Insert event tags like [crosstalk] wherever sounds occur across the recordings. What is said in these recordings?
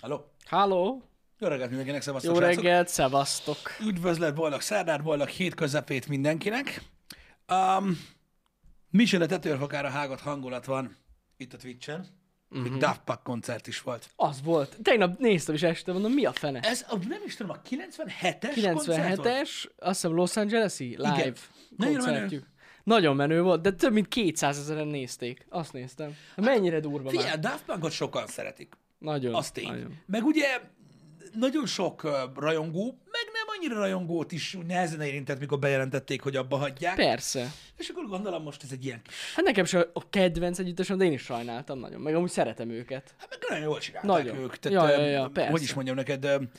Halló? Halló! Jó reggelt mindenkinek, szevasztok, Jó srácok. reggelt, szevasztok! Üdvözlet, boldog szerdát, boldog hét közepét mindenkinek. Um, a tetőrfokára hágott hangulat van itt a Twitch-en. Mhm. Uh-huh. Daft Punk koncert is volt. Az volt. Tegnap néztem is este, mondom, mi a fene? Ez a, nem is tudom, a 97-es koncert volt? 97-es, azt hiszem Los Angeles-i live Igen. Nagyon koncertjük. Nagyon menő volt, de több mint 200 ezeren nézték. Azt néztem. Mennyire durva Figyelj, a már. Daft Punkot sokan szeretik. Nagyon. Az tény. Nagyon. Meg ugye nagyon sok rajongó, meg nem annyira rajongót is nehezen érintett, mikor bejelentették, hogy abba hagyják. Persze. És akkor gondolom most ez egy ilyen kis... Hát nekem sem a kedvenc együttesem, de én is sajnáltam nagyon. Meg amúgy szeretem őket. Hát meg nagyon jól csinálták Nagyon. ők. Ja, ja, öm, ja, persze. hogy is mondjam neked, öm,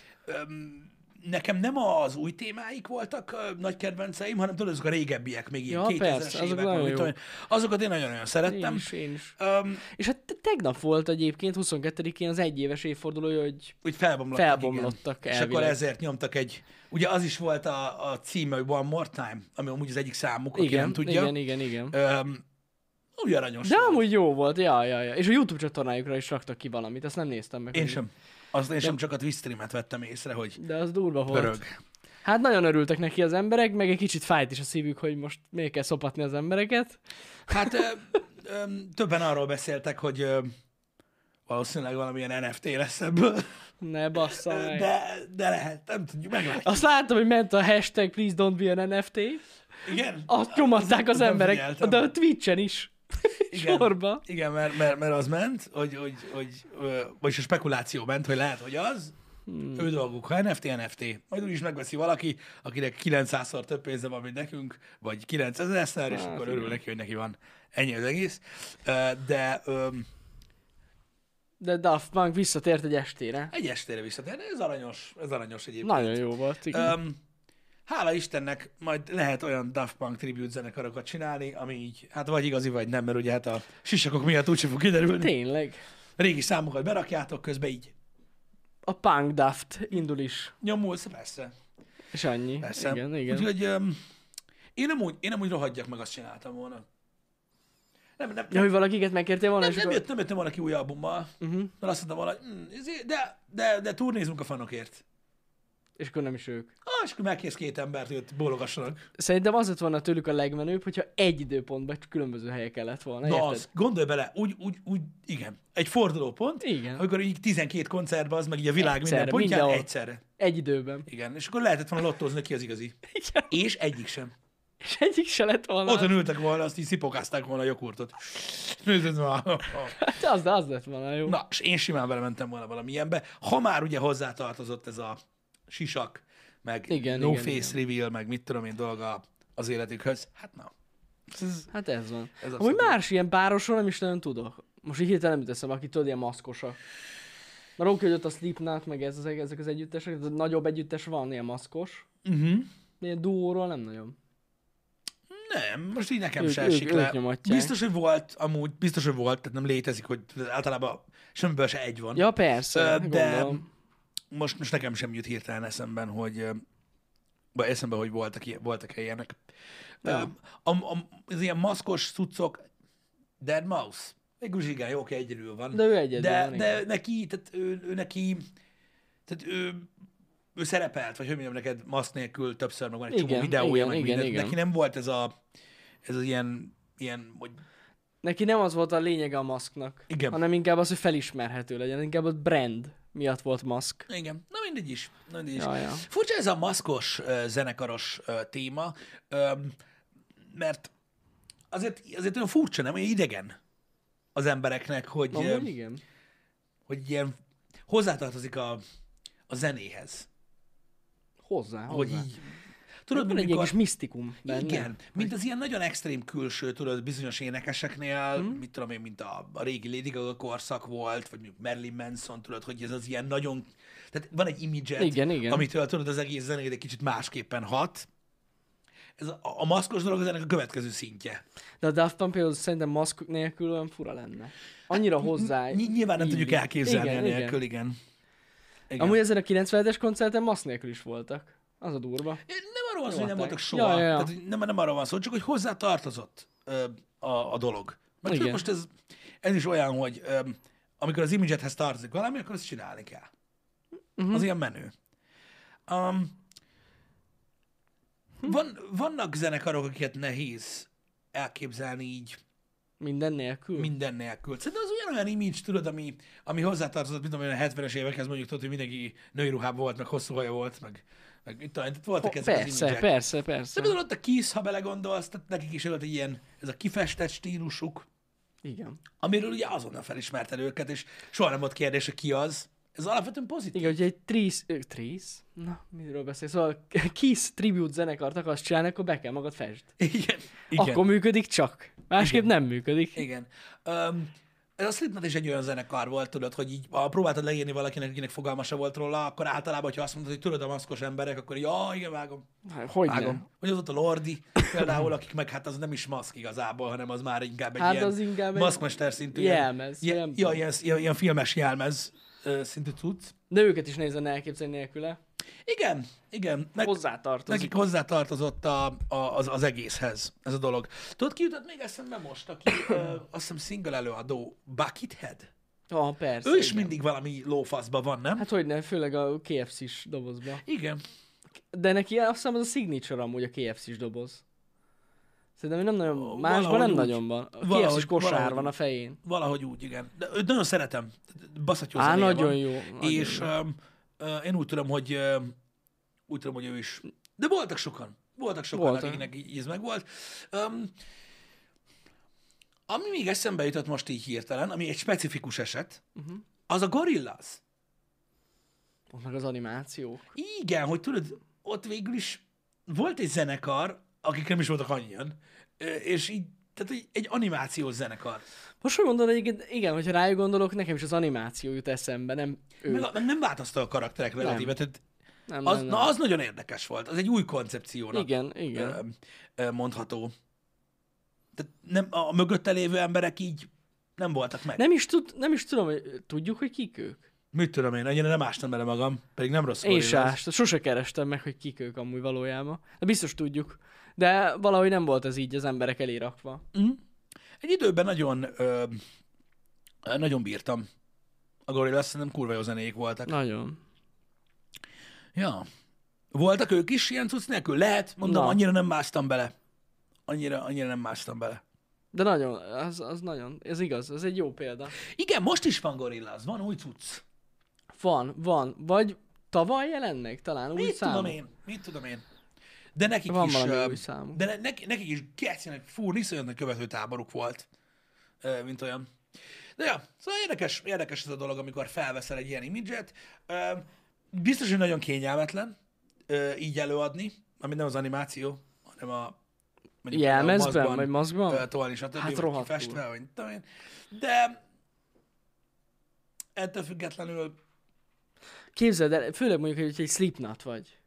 nekem nem az új témáik voltak nagy kedvenceim, hanem tudod, azok a régebbiek, még ilyen Ja, 2000-es persze, azok évek, nagyon vagy mit jók. tudom én. azokat én nagyon-nagyon Én szerettem. is, én is. Öm, És hát te- tegnap volt egyébként 22-én az egyéves évfordulója, hogy úgy felbomlottak, Felbomlottak igen. És akkor elvileg. ezért nyomtak egy, ugye az is volt a, a címe, hogy One More Time, ami amúgy az egyik számuk, aki igen, nem tudja. igen, igen, igen. Öm, úgy aranyos De volt. amúgy jó volt, ja, ja, ja. És a YouTube csatornájukra is raktak ki valamit, azt nem néztem meg. Én sem. Azt én sem csak a Twitch streamet vettem észre, hogy De az durva volt. pörög. Hát nagyon örültek neki az emberek, meg egy kicsit fájt is a szívük, hogy most miért kell szopatni az embereket. Hát ö, ö, többen arról beszéltek, hogy ö, valószínűleg valamilyen NFT lesz ebből, Ne bassza meg. de, de lehet, nem tudjuk, meglátjuk. Azt láttam, hogy ment a hashtag please don't be an NFT. Igen? Azt nyomatták az nem emberek, figyeltem. de a Twitch-en is. [laughs] Igen. Sorba. Igen, mert, mert, mert az ment, hogy, hogy, hogy vagyis a spekuláció ment, hogy lehet, hogy az, hmm. ő dolguk, ha NFT, NFT. Majd úgyis megveszi valaki, akinek 900-szor több pénze van, mint nekünk, vagy 9000-szer, és Hát, akkor örül neki, hogy neki van ennyi az egész. De öm, De Daft Punk visszatért egy estére. egy estére visszatér, ez aranyos, ez aranyos egyébként. Nagyon jó volt, igen. Um, hála Istennek, majd lehet olyan Daft Punk tribute zenekarokat csinálni, ami így, hát vagy igazi, vagy nem, mert ugye hát a sisakok miatt úgyse fog kiderülni. Tényleg. Régi számokat berakjátok, közben így A Punk Daft indul is. nyomulsz, persze. És annyi. persze. Igen, igen. Úgyhogy um, én nem úgy, én nem úgy rohadjak meg, azt csináltam volna. Nem, nem, Ja, hogy valakiket megkértél volna, nem, nem, akkor... jött, nem jöttem volna ki új albummal, Uh-huh. mert azt mondtam volna, hogy mm, ezért- de, de, de turnézunk a fanokért. És akkor nem is ők. Ah, és akkor megkész két embert, hogy ott bólogassanak. Szerintem az lett volna tőlük a legmenőbb, hogyha egy időpontban különböző helyeken lett volna. Na az, gondolj bele, úgy, úgy, úgy, igen, egy fordulópont, Igen. amikor így 12 koncertben az meg így a világ Egyszerre, minden pontján mindenhol. egyszerre. Egy időben. Igen, és akkor lehetett volna lottózni ki az igazi. [laughs] Igen. És egyik sem. És egyik se lett volna. Otthon ültek volna, azt így szipokázták volna a joghurtot. [laughs] Nézd már. Hát az, az lett volna jó. Na, és én simán belementem volna valamilyenbe. Ha már ugye hozzátartozott ez a sisak, meg Igen, no igen, face reveal, meg mit tudom én dolga az életükhöz, hát na. Ez, Hát ez van. ez Amúgy más ilyen párosról nem is nagyon tudok. Most így hirtelen nem jut eszembe, aki tudod, ilyen maszkosa. Mert oké, hogy ott a Slipknot, meg ez, ezek az együttesek, de nagyobb együttes van, ilyen maszkos. Uh-huh. Ilyen duóról nem nagyon. Nem, most így nekem Ők- se esik ők le. nyomatják. Biztos, hogy volt, amúgy biztos, hogy volt, tehát nem létezik, hogy általában semmiből se egy van. Ja, persze, Ö, de gondolom. Most, most nekem sem jut hirtelen eszemben, hogy vagy eszembe, hogy voltak, voltak ilyenek. Ja. A, a, az ilyen maszkos cuccok, Dead Mouse, végül is igen, jó, oké, egyedül van. De ő egyedül de, van, de neki, tehát ő, ő neki, tehát ő, ő szerepelt, vagy hogy mondjam neked, maszk nélkül többször, meg van egy csomó Igen, videója, igen, meg igen, minden. igen. Neki nem volt ez a, ez az ilyen, ilyen, hogy Neki nem az volt a lényege a maszknak, Igen. hanem inkább az, hogy felismerhető legyen. Inkább a brand miatt volt maszk. Igen, na mindegy is. Na mindegy is. Ja, ja. Furcsa ez a maszkos, ö, zenekaros ö, téma, ö, mert azért, azért olyan furcsa, nem? Olyan idegen az embereknek, hogy, Amúgy igen. hogy ilyen hozzátartozik a, a zenéhez. Hozzá, Hogy hozzá. így, tudod, Van egy kis misztikum benne. igen, mint az ilyen nagyon extrém külső, tudod, bizonyos énekeseknél, Mhm. mit tudom én, mint a, a régi Lady Gaga korszak volt, vagy mondjuk Marilyn Manson, tudod, hogy ez az ilyen nagyon, tehát van egy imidzset, Igen, igen. amitől tudod, az egész zenéd egy kicsit másképpen hat. Ez a, a maszkos dolog az ennek a következő szintje. De a Daft Punk például szerintem maszk nélkül olyan fura lenne. Annyira hozzá. Ny- nyilván nem így. tudjuk elképzelni igen, nélkül, Igen. igen. igen. Amúgy ezen a 97-es koncerten maszk nélkül is voltak. Az a durva. Nem arról van szó, hogy nem Nyomták. voltak soha. Ja, ja, ja. Tehát, nem, nem arról van szó, csak hogy hozzá tartozott ö, a, a dolog. Mert Igen. most ez, ez is olyan, hogy ö, amikor az imidzsethez tartozik valami, akkor ezt csinálni kell. Uh-huh. Az ilyen menő. Um, van, vannak zenekarok, akiket nehéz elképzelni így Minden nélkül? minden nélkül. Szerintem az ugyanolyan image, tudod, ami, ami hozzátartozott, mint amilyen a 70-es évekhez mondjuk tudod, hogy mindenki női ruhában volt, meg hosszú haja volt, meg, meg itt talán, voltak ezek az Persze, imidzsek. persze, persze. De ott a Kiss, ha belegondolsz, tehát nekik is volt egy ilyen, ez a kifestett stílusuk, Igen. amiről ugye azonnal felismerted őket, és soha nem volt kérdés, hogy ki az. Ez alapvetően pozitív. Igen, hogy egy Tris, ö, Tris? Na, miről beszélsz? Szóval [laughs] Kiss tribute zenekart akarsz csinálni, akkor be kell magad fest. Igen. Igen. Igen. Akkor működik csak. Másképp nem működik. Igen. Um, a Slipknot is egy olyan zenekar volt, tudod, hogy így, ha próbáltad leírni valakinek, akinek fogalma se volt róla, akkor általában, hogyha azt mondod, hogy tudod a maszkos emberek, akkor ja, igen, vágom. Hogy Vágom. Vagy az ott a Lordi, például, akik meg hát az nem is maszk igazából, hanem az már inkább egy Hát ilyen az inkább maszkmester szintű. jelmez, Ilyen, ja, ilyen, ilyen, ilyen, filmes jelmez szintű cucc. De őket is nehéz lenne elképzelni nélküle. Igen, igen. Meg, Hozzátartozik. nekik hozzátartozott a, a, az, az egészhez ez a dolog. Tudod, ki jutott még eszembe most, aki [coughs] ö, azt hiszem single előadó, Buckethead? Ah, persze. Ő is igen. mindig valami lófaszban van, nem? Hát hogy ne, főleg a KFC-s dobozba. Igen. De neki azt hiszem az a signature amúgy a KFC-s doboz. Szerintem nem nagyon, másban valahogy nem úgy. nagyon van. A Valahogy- kosár valahogy van a fején. Valahogy úgy, igen. De őt nagyon szeretem. Baszatjó Á, nagyon van. jó. Nagyon És jó. um, én úgy tudom, hogy úgy tudom, hogy ő is. De voltak sokan. Voltak sokan, Voltak. akiknek ez meg volt. Um, ami még eszembe jutott most így hirtelen, ami egy specifikus eset, uh-huh. az a Gorillaz. Ott meg az animációk. Igen, hogy tudod, ott végül is volt egy zenekar, akik nem is voltak annyian, és így, tehát egy, egy animációs zenekar. Most hogy mondod, egyébként igen, hogyha rájuk gondolok, nekem is az animáció jut eszembe, nem ő. Meg, meg nem változtak a karakterek relatíve, tehát nem, az, nem, nem. na, az nagyon érdekes volt. Az egy új koncepciónak Igen, igen. mondható. Tehát nem, a mögötte lévő emberek így nem voltak meg. Nem is, tud, nem is tudom, hogy tudjuk, hogy kik ők. Mit tudom én, annyira nem ástam bele magam, pedig nem rossz Én Gorillaz. se ástam, sose kerestem meg, hogy kik ők amúgy valójában. De biztos tudjuk. De valahogy nem volt ez így az emberek elé rakva. Egy időben nagyon, ö, nagyon bírtam a Gorillaz, szerintem kurva jó zenék voltak. Nagyon. Ja. Voltak ők is ilyen cucc nélkül? Lehet, mondom, Na. annyira nem másztam bele. Annyira, annyira nem másztam bele. De nagyon, az, az nagyon, ez igaz, ez egy jó példa. Igen, most is van Gorillaz, van új cucc. Van, van. Vagy tavaly jelent meg talán új Mit szám. tudom én? Mit tudom én? De nekik Van is, valami számuk. de ne, nekik, nekik is gecinek, fú, iszonyat nagy követőtáboruk volt, ö, mint olyan. De ja, szóval érdekes, érdekes ez a dolog, amikor felveszel egy ilyen imidzset. Ö, Biztos, hogy nagyon kényelmetlen ö, így előadni, ami nem az animáció, hanem a mondjuk Jelmezben, maszkban, vagy maszkban? ö, tolni, stb. Hát Hát rohadtul. kifestve, vagy tudom én. De ettől függetlenül Képzeld el, főleg mondjuk, hogy egy Slipknot vagy,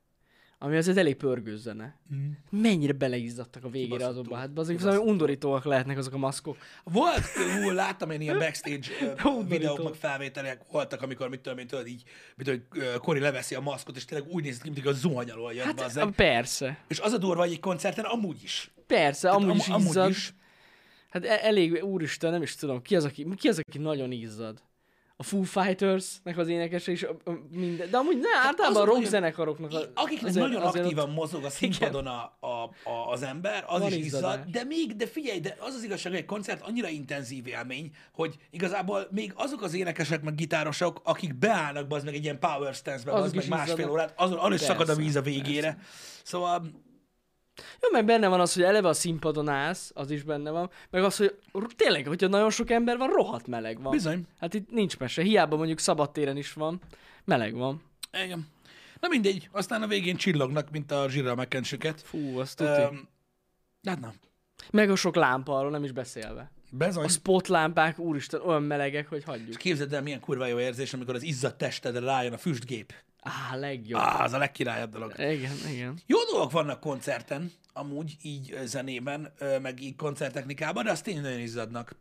ami azért elég pörgős zene. Mm. Mennyire beleizzadtak a végére azokba. Hát azok valami undorítóak lehetnek azok a maszkok. Volt, ú, láttam én ilyen backstage [laughs] videók, meg felvételek voltak, amikor, mit tudom én, tudod, így, mit tudom, Kori leveszi a maszkot, és tényleg úgy néz ki, mint hogy a zuhany alól Hát bazzeg. persze. És az a durva, hogy egy koncerten amúgy is. Persze, Tehát amúgy is izzad. amúgy is. Hát e- elég, úristen, nem is tudom, ki az, aki, ki az, aki nagyon izzad? A Foo Fighters-nek az énekese is minden. De amúgy ne, általában a rock zenekaroknak. a- Akiknek azért- nagyon azért aktívan ott- mozog a színpadon a, a, a, az ember, az Van is izzad, de még, de figyelj, de az az igazság, hogy egy koncert annyira intenzív élmény, hogy igazából még azok az énekesek, meg gitárosok, akik beállnak az meg egy ilyen power stance-be, Azok az meg másfél órát, azon, arra is Persze, szakad a víz a végére. Szóval Jó, meg benne van az, hogy eleve a színpadon állsz, az is benne van, meg az, hogy tényleg, hogyha nagyon sok ember van, rohadt meleg van. bizony. Hát itt nincs mese, hiába mondjuk szabadtéren is van, meleg van. Igen. Na mindegy, aztán a végén csillognak, mint a zsírra megkensüket. Fú, az tuti. Um, hát na, Meg a sok lámpa, arról nem is beszélve. bezony. A spotlámpák, úristen, olyan melegek, hogy hagyjuk. Képzeld el, milyen kurva jó érzés, amikor az izzadt testedre rájön a füstgép. Á, legjobb. Á, az a legkirályabb dolog. Igen, igen. Jó dolgok vannak koncerten, amúgy így zenében, meg így koncerttechnikában, de azt tényleg nagyon izzadnak.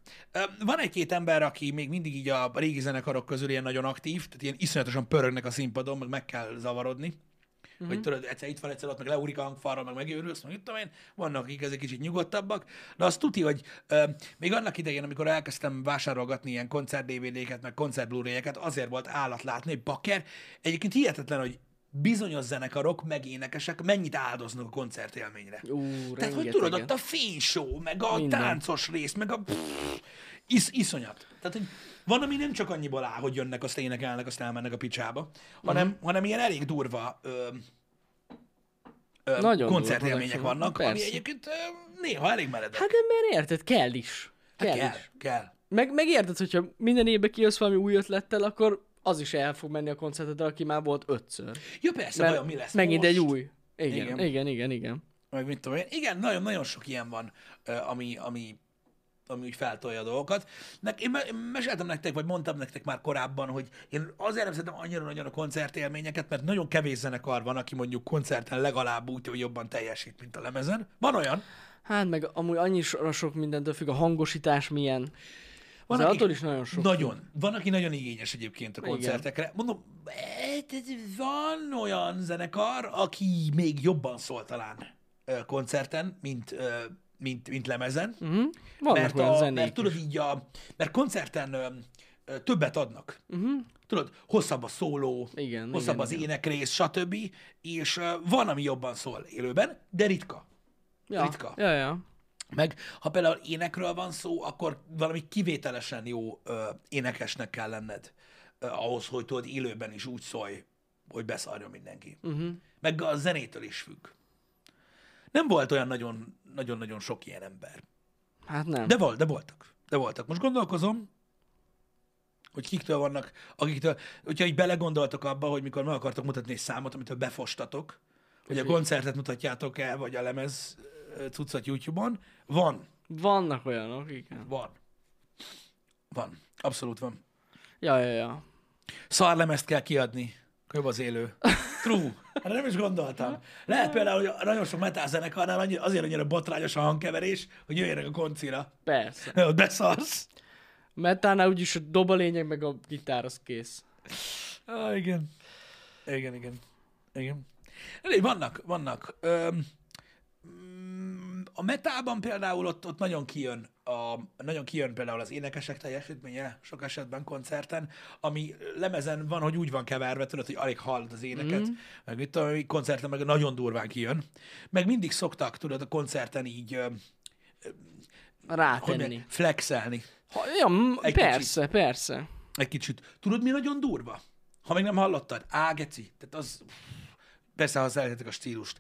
Van egy-két ember, aki még mindig így a régi zenekarok közül ilyen nagyon aktív, tehát ilyen iszonyatosan pörögnek a színpadon, meg meg kell zavarodni. Uh-huh. hogy tudod, egyszer itt van, egyszer ott, meg leúrik a hangfalra, meg megőrülsz, meg tudom én, vannak, akik ezek kicsit nyugodtabbak, de azt tuti, hogy ö, még annak idején, amikor elkezdtem vásárolgatni ilyen koncert DVD-ket, meg koncert blu azért volt állat látni, hogy bakker. Egyébként hihetetlen, hogy bizonyos zenekarok, meg énekesek mennyit áldoznak a koncertélményre. Ú, Tehát, hogy tudod, ott a fényshow, meg a Minden. táncos rész, meg a pff, is, iszonyat. Tehát, hogy van, ami nem csak annyiból áll, hogy jönnek, azt énekelnek, azt elmennek a picsába, hanem, Mhm. hanem ilyen elég durva ö, ö, Nagyon koncertélmények durva vannak, vannak, ami persze. egyébként ö, néha elég meredek. Hát mert érted, kell is. Kell, kell, is. kell. Meg, meg érted, hogyha minden évben kijössz valami új ötlettel, akkor az is el fog menni a koncertedre, aki már volt ötször. Ja, persze, Mert vajon mi lesz megint most? egy új. Igen, Igen. igen, igen, igen. meg mit tudom én. Igen, nagyon-nagyon sok ilyen van, ami, ami, ami úgy feltolja a dolgokat. Nek, én, én meséltem nektek, vagy mondtam nektek már korábban, hogy én azért nem szeretem annyira nagyon a koncertélményeket, mert nagyon kevés zenekar van, aki mondjuk koncerten legalább úgy, hogy jobban teljesít, mint a lemezen. Van olyan, Hát meg amúgy annyi so- sok mindentől függ, a hangosítás milyen. Van, akik- attól is nagyon sok. Nagyon. Van, aki nagyon igényes egyébként a Igen. koncertekre. Mondom, eh, tehát van olyan zenekar, aki még jobban szól talán koncerten, mint, mint, mint lemezen. Uh-huh. Vannak mert, olyan a, zenék mert tudod így a, mert koncerten ö, ö, többet adnak. Uh-huh. Tudod, hosszabb a szóló, Igen, hosszabb igen, az igen. énekrész, stb. És ö, van, ami jobban szól élőben, de ritka. Ja, ritka. ja, ja. Meg ha például énekről van szó, akkor valami kivételesen jó ö, énekesnek kell lenned ö, ahhoz, hogy tudod élőben is úgy szólj, hogy beszarjon mindenki. Uh-huh. Meg a zenétől is függ. Nem volt olyan nagyon, nagyon-nagyon sok ilyen ember. Hát nem. De, volt, de voltak. De voltak. Most gondolkozom, hogy kiktől vannak, akiktől, hogyha így belegondoltok abba, hogy mikor meg akartok mutatni egy számot, amitől befostatok, hogy a koncertet mutatjátok el, vagy a lemez ö, cuccot YouTube-on, van. Vannak olyanok, igen. Van. Van. Abszolút van. Ja, ja, ja. Szarlemezt kell kiadni. Jobb az élő. [laughs] True. Hát nem is gondoltam. Lehet például, hogy nagyon sok metal zenekarnál annyi, azért annyira botrányos a hangkeverés, hogy jöjjenek a koncira. Persze. [laughs] Ott beszarsz. Metánál úgyis a dob a lényeg, meg a gitár, az kész. Ah, igen. Igen, igen. Igen. Elég, vannak, vannak. Öm, a metában például ott, ott nagyon kijön a, nagyon kijön például az énekesek teljesítménye sok esetben koncerten, ami lemezen van, hogy úgy van keverve, tudod, hogy alig hallod az éneket, mm. meg mit tudom, koncerten meg nagyon durván kijön. Meg mindig szoktak, tudod, a koncerten így Rátenni. flexelni Ha, ja, Egy persze, persze. egy kicsit. Tudod, mi nagyon durva? Ha még nem hallottad, á, geci. Tehát az... Persze, ha szeretetek a stílust.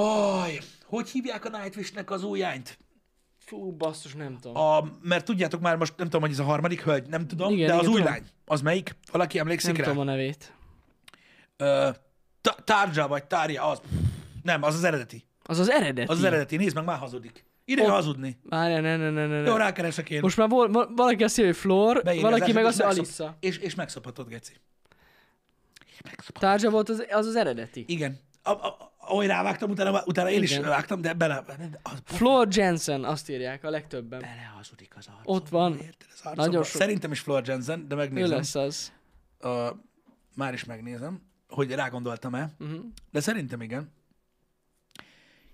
Haj, hogy hívják a Nightwish-nek az újjányt? Fú, basszus, nem tudom. A, mert tudjátok már most, nem tudom, hogy ez a harmadik hölgy, nem tudom, Igen, de az igen, új tudom. lány. Az melyik? Valaki emlékszik nem rá? tudom a nevét. Ö, Tárja vagy Tárja, az. Nem, az az eredeti. Az az eredeti. Az az eredeti. Nézd meg, már hazudik. Ide Ott- hazudni. Várjál, ne, ne, ne, ne, ne. Jó, rákeresek én. Most már vol, val- valaki azt mondja, hogy Flor, Beírja valaki az meg azt mondja, Alissa. És, és megszophatod, geci. Megszophatod. Tárgya volt az, az az eredeti. Igen. A, a, ahogy rávágtam, utána, utána én Igen. is rávágtam, de bele... Az, Flor Jensen, azt írják a legtöbben. belehazudik az arcomba. Ott van. Érted? Az arcomba. Nagyon sok. Szerintem is Flor Jensen, de Ő megnézem. lesz az. Uh, már is megnézem, hogy rágondoltam-e. Uh-huh. De szerintem igen.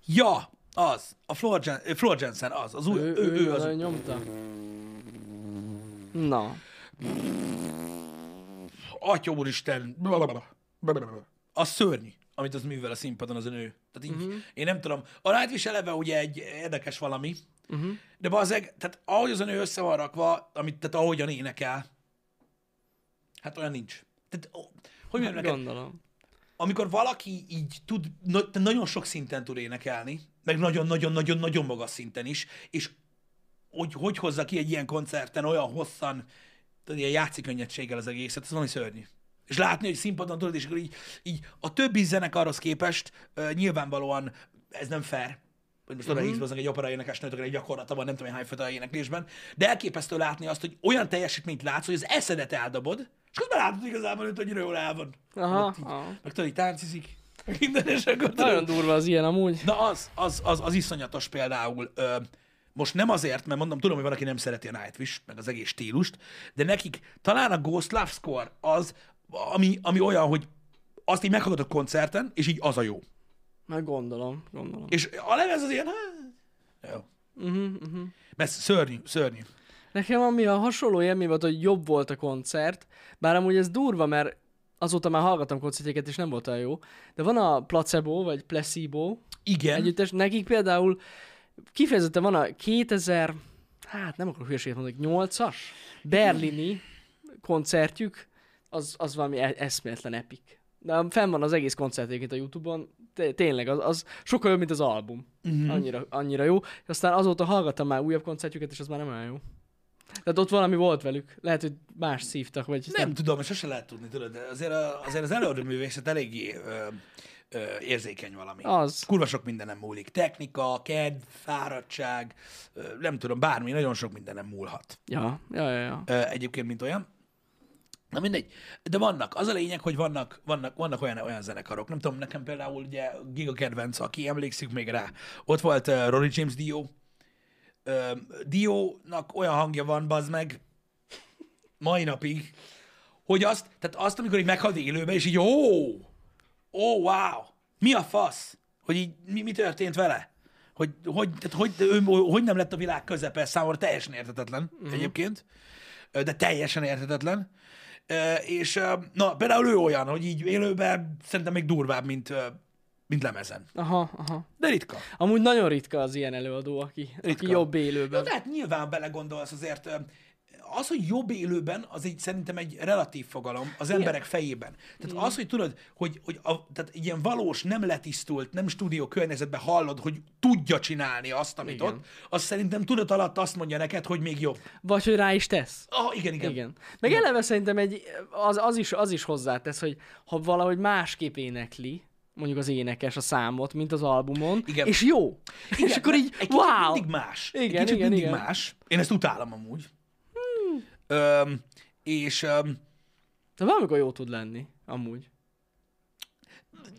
Ja, az. A Flor, Jen, ö, Flor Jensen az. Az új, Ő, ő, ő, az. ő nyomta. Na, Atya úristen. Blablabla. Blablabla. Amit az művel a színpadon az a nő. Tehát így, uh-huh. én nem tudom. A Nightwish eleve ugye egy érdekes valami, uh-huh. de bazeg, tehát ahogy az a nő össze van rakva, amit, tehát ahogyan énekel, hát olyan nincs. Tehát, ó, hogy mondjam neked, gondolom. amikor valaki így tud, na, nagyon sok szinten tud énekelni, meg nagyon-nagyon-nagyon-nagyon magas szinten is, és hogy, hogy hozza ki egy ilyen koncerten olyan hosszan, tudod, ilyen játszikönnyedséggel az egészet, ez valami szörnyű. És látni, hogy színpadon tudod, és akkor így, így a többi zenekarhoz képest uh, nyilvánvalóan ez nem fair, hogy most oda Mhm. uh-huh. egy opera énekesnőt, egy gyakorlata van, nem tudom, hány fajta éneklésben, de elképesztő látni azt, hogy olyan teljesítményt látsz, hogy az eszedet eldobod, és közben látod igazából, hogy annyira jól el van. Aha, így- aha. Meg tudod, így táncizik, minden, és akkor Nagyon durva az ilyen amúgy. Na az, az, az, az iszonyatos például. Ö, most nem azért, mert mondom, tudom, hogy van, aki nem szereti a Nightwish, meg az egész stílust, de nekik talán a Ghost Love Score az, ami, ami olyan, hogy azt így meghallgatod koncerten, és így az a jó. Meg gondolom, gondolom. És a lemez az ilyen, hát, jó. Uh-huh, uh-huh. Mert szörnyű, szörnyű. Nekem ami a hasonló élmény volt, hogy jobb volt a koncert, bár amúgy ez durva, mert azóta már hallgattam koncertjéket, és nem volt olyan jó. De van a placebo, vagy placebo Igen. együttes, nekik például kifejezetten van a 2000, hát nem akarok hülyeséget mondani, 8-as berlini koncertjük, az, az valami e- eszméletlen epic. De fenn van az egész koncert egyébként a Youtube-on, Té- tényleg, az, az sokkal jobb, mint az album. Uh-huh. Annyira, annyira jó. Aztán azóta hallgattam már újabb koncertjüket, és az már nem olyan jó. Tehát ott valami volt velük. Lehet, hogy más szívtak, vagy Nem tudom, sose lehet tudni, tudod, de azért, a, azért az előadó művészet eléggé ö, ö, érzékeny valami. Az. Kurva sok mindenem múlik. Technika, kedv, fáradtság, ö, nem tudom, bármi, nagyon sok mindenem múlhat. Ja, ja, ja, ja. Ö, egyébként, mint olyan. Na mindegy. De vannak. Az a lényeg, hogy vannak, vannak, vannak olyan, olyan zenekarok. Nem tudom, nekem például ugye Giga kedvenc, aki emlékszik még rá. Ott volt uh, Ronnie James Dio. Uh, Dio-nak olyan hangja van, bazd meg, mai napig, hogy azt, tehát azt, amikor így meghalt élőben, és így, ó, ó, wow, mi a fasz? Hogy így, mi, mi történt vele? Hogy, hogy, tehát hogy, ő, hogy nem lett a világ közepe, számomra teljesen értetetlen uh-huh. egyébként, de teljesen értetetlen. És na, például ő olyan, hogy így élőben szerintem még durvább, mint, mint lemezen. Aha, aha. De ritka. Amúgy nagyon ritka az ilyen előadó, aki, Ritka. aki jobb élőben. de hát nyilván belegondolsz azért, az, hogy jobb élőben, az egy szerintem egy relatív fogalom az emberek fejében. Tehát az, hogy tudod, hogy, hogy a, tehát egy ilyen valós, nem letisztult, nem stúdió környezetben hallod, hogy tudja csinálni azt, amit Igen. ott, az szerintem tudat alatt azt mondja neked, hogy még jobb. Vagy hogy rá is tesz. Ah, igen, igen. Igen. Meg eleve szerintem egy, az, az, is, az is hozzátesz, hogy ha valahogy másképp énekli, mondjuk az énekes a számot, mint az albumon, Igen. és jó. Igen, és akkor így, egy wow! mindig más. egy Igen, kicsit igen, mindig igen. más. Én ezt utálom amúgy. Öm, és öm, De valamikor jó tud lenni, amúgy.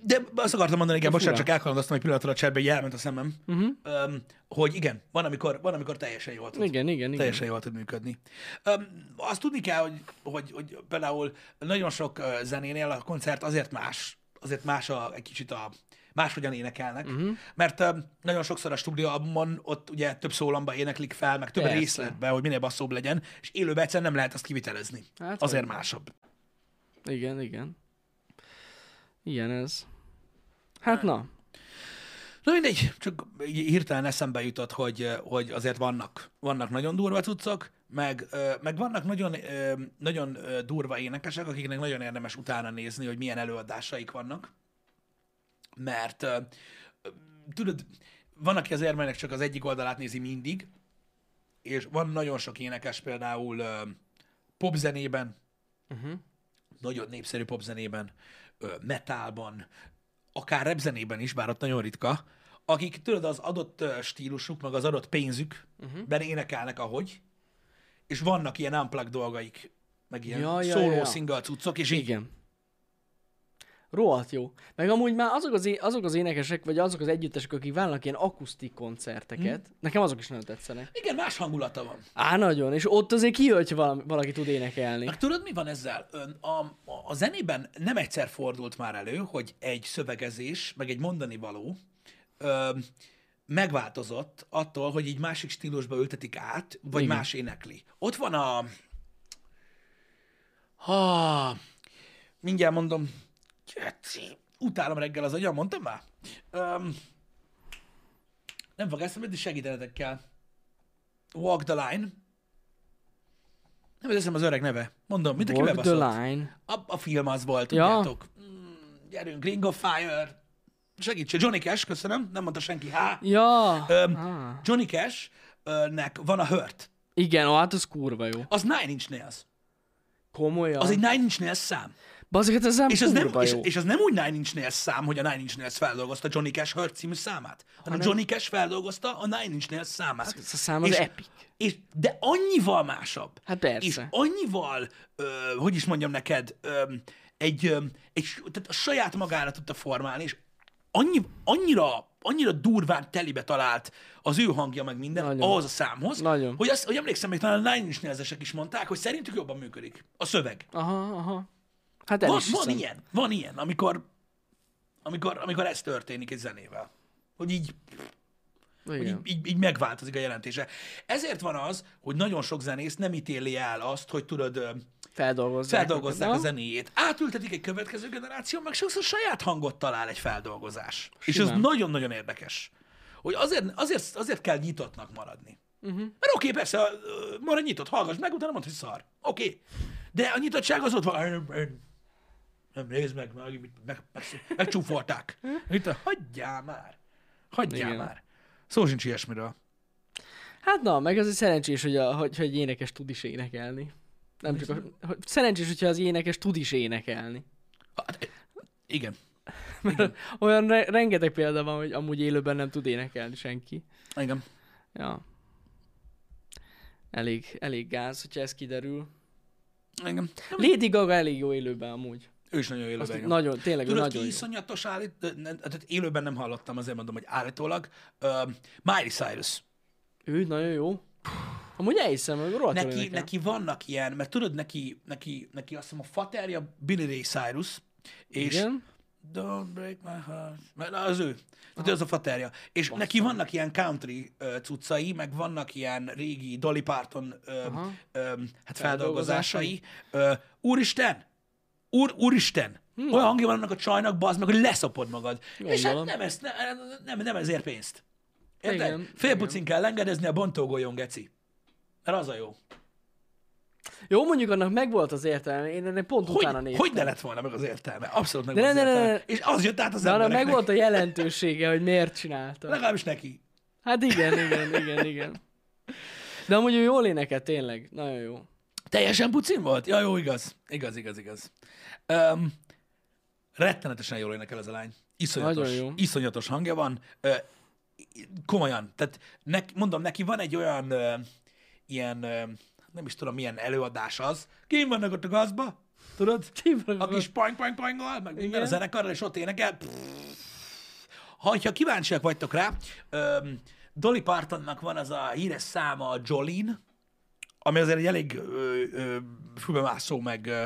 De azt akartam mondani, igen, bocsánat, csak elkalandoztam egy pillanatra a cserbe, így elment a szemem, Uh-huh. öm, hogy igen, van amikor, van, amikor teljesen jól tud, Igen, igen, igen. teljesen jól tud működni. Öm, azt tudni kell, hogy, hogy, hogy például nagyon sok zenénél a koncert azért más, azért más a, egy kicsit a máshogyan énekelnek, uh-huh. mert öm, nagyon sokszor a stúdióban ott ugye több szólamba éneklik fel, meg több Persze. részletbe, hogy minél basszóbb legyen, és élőben egyszerűen nem lehet azt kivitelezni. Hát, azért hogy- másabb. Igen, igen. Ilyen ez. Hát na. Na mindegy, csak hirtelen eszembe jutott, hogy, hogy azért vannak, vannak nagyon durva cuccok, meg, meg vannak nagyon, nagyon durva énekesek, akiknek nagyon érdemes utána nézni, hogy milyen előadásaik vannak. Mert tudod, van, aki az érmének csak az egyik oldalát nézi mindig, és van nagyon sok énekes például popzenében, Uh-huh. nagyon népszerű popzenében, metalban, akár repzenében is, bár ott nagyon ritka, akik tudod, az adott stílusuk, meg az adott pénzük, uh-huh. énekelnek ahogy, és vannak ilyen unplugged dolgaik, meg ilyen Ja, ja, szóló ja. single cuccok, és így, Igen. Rohadt jó. Meg amúgy már azok az, é- azok az énekesek, vagy azok az együttesek, akik vállalnak ilyen akusztik koncerteket, hmm. nekem azok is nagyon tetszenek. igen, más hangulata van. Á, nagyon. És ott azért kijön, hogy valami, valaki tud énekelni. Meg tudod, mi van ezzel? A, a, a zenében nem egyszer fordult már elő, hogy egy szövegezés, meg egy mondani való ö, megváltozott attól, hogy így másik stílusba ültetik át, vagy Igen. más énekli. Ott van a... Ha, mindjárt mondom. Geci, Utálom reggel az agyam, mondtam már? Öm, nem fog eszembe, de segítenetek kell. Walk the line. Nem eszem az öreg neve. Mondom, mint aki Walk the bebaszott. line. A, a film az volt, Ja. tudjátok? Mm, gyerünk, Ring of Fire. Segítség, Johnny Cash, köszönöm, nem mondta senki. Há. Ja. Öm, Ah. Johnny Cash-nek van a Hurt. Igen, ó, hát az kurva jó. Az Nine Inch Nails. Komolyan. Az egy Nine Inch Nails szám. Bazzeg, ez nem És az, nem, és, és az nem úgy Nine Inch Nails szám, hogy a Nine Inch Nails feldolgozta Johnny Cash Hurt című számát, hanem Hanem- Johnny Cash feldolgozta a Nine Inch Nails számát. Ez a szám az és, epic. És, de annyival másabb. Hát persze. És annyival, ö, hogy is mondjam neked, ö, egy, ö, egy, tehát a saját magára tudta formálni, és annyi, annyira, annyira durván telibe talált az ő hangja meg minden Nagyon. ahhoz a számhoz, Nagyon. hogy, azt, hogy emlékszem, még talán a Nine Inch is mondták, hogy szerintük jobban működik a szöveg. Aha, aha. Hát el Van, is van ilyen, van ilyen, amikor, amikor, amikor ez történik egy zenével. Hogy így, hogy így, így, így megváltozik a jelentése. Ezért van az, hogy nagyon sok zenész nem ítéli el azt, hogy tudod, Feldolgozzák. feldolgozzák a zenéjét. Átültetik egy következő generáció, meg sokszor saját hangot talál egy feldolgozás. És ez Simán. nagyon-nagyon érdekes. Hogy azért, azért, azért kell nyitottnak maradni. Uh-huh. Mert oké, persze, ö, maradj nyitott, hallgass meg, utána mondd, hogy szar. Oké. De a nyitottság az ott van. Nem, nézd meg, meg, meg, meg, meg megcsúfolták. Itt, hagyjál már. Hagyjál Igen. már. Szó sincs ilyesmiről. Hát na, meg az egy szerencsés, hogy, a, hogy, hogy egy énekes tud is énekelni. Nem csak a, hogy szerencsés, hogyha az énekes tud is énekelni. Hát, igen. [laughs] Mert olyan re- rengeteg példa van, hogy amúgy élőben nem tud énekelni senki. Igen. Ja. Elég, elég gáz, hogyha ez kiderül. Igen. Lady Gaga elég jó élőben amúgy. Ő is nagyon Azt élőben. igen. nagyon, tényleg Tudod, nagyon ki iszonyatos állít, tehát élőben nem hallottam, azért mondom, hogy állítólag. Uh, Miley Cyrus. Ő nagyon jó. Amúgy elhiszem, hogy rohadt Neki, énekel. neki vannak ilyen, mert tudod, neki, neki, neki azt hiszem a faterja Billy Ray Cyrus, és Igen? Don't break my heart. Mert az ő. Tehát az a faterja. És neki vannak ilyen country uh, cuccai, meg vannak ilyen régi Dolly Parton uh, um, hát feldolgozásai. Uh, úristen! Úr, úristen! Hmm. Olyan hangja van annak a csajnak, bazd meg, hogy leszopod magad. És hát Gondolom. nem, ez, nem, nem, nem ezért pénzt. Érted? Igen, Fél pucin kell engedezni a bontógolyon, geci. Mert az a jó. Jó, mondjuk annak megvolt az értelme, én ennek pont utána Hogy, néztem. hogy ne lett volna meg az értelme? Abszolút meg De ne, az ne, ne, értelme. ne. És az jött át az De annak embereknek. megvolt a jelentősége, hogy miért csinálta. Legalábbis neki. Hát igen, igen, igen, igen. De amúgy ő jól énekel, tényleg. Nagyon jó. Teljesen pucin volt? Ja, jó, igaz. Igaz, igaz, igaz. Um, rettenetesen jól énekel ez a lány. Iszonyatos, Nagyon jó. iszonyatos hangja van. Uh, komolyan. Tehát nek, mondom, neki van egy olyan uh, ilyen, uh, nem is tudom, milyen előadás az. Kim vannak ott a gazba, tudod? A kis poing poing poingol, meg minden a zenekarral, és ott énekel. Ha, ha kíváncsiak vagytok rá, um, Dolly Partonnak van az a híres száma, a Jolene, ami azért egy elég ö, ö, fülbemászó, meg, ö,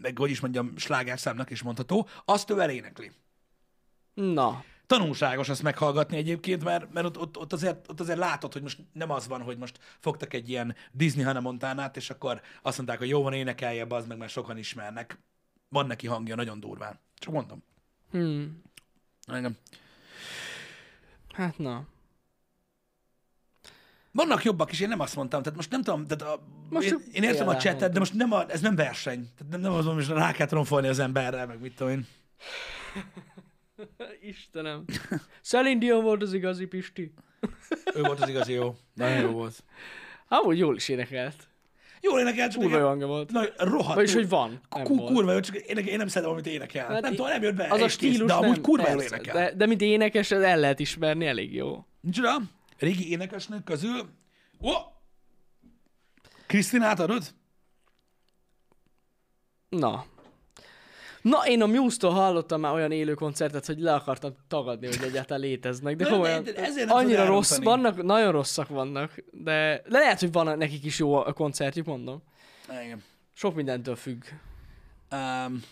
meg hogy is mondjam, slágerszámnak is mondható, azt ő elénekli. Na, Tanulságos azt meghallgatni egyébként, mert, mert ott, ott, ott, azért, ott azért látod, hogy most nem az van, hogy most fogtak egy ilyen Disney Hannah Montanát, és akkor azt mondták, hogy jó van, énekelje, az meg, mert sokan ismernek. Van neki hangja nagyon durván. Csak mondom. hmm. Engem. hát na. Vannak jobbak is, én nem azt mondtam. Tehát most nem tudom, tehát a, Most én, én értem a csetet, de most nem a, ez nem verseny. Tehát nem, nem az, hogy rá kell tromfolni az emberre, meg mit tudom én. [laughs] Istenem. Celine Dion volt az igazi Pisti. [laughs] Ő volt az igazi jó. Nagyon jó volt. Amúgy jól is énekelt. Jól énekel, csak Kurva jó hangja volt. Na, rohadt. Vagyis, hogy van. Nem volt. kurva jó, csak én, én nem szeretem, amit énekel. Hát, nem tudom, nem jött be. Az a és kész, stílus De amúgy nem, kurva jól énekel. De, de mint énekes, el lehet ismerni, elég jó. Micsoda? Régi énekesnők közül... Ó! Krisztinát adod? Na. Na, én a Muse-tól hallottam már olyan élő koncertet, hogy le akartam tagadni, hogy egyáltalán léteznek. De De- komolyan, de- de annyira rossz, vannak, nagyon rosszak vannak, de, de lehet, hogy van nekik is jó a koncertjük, mondom. Igen. Sok mindentől függ. Um,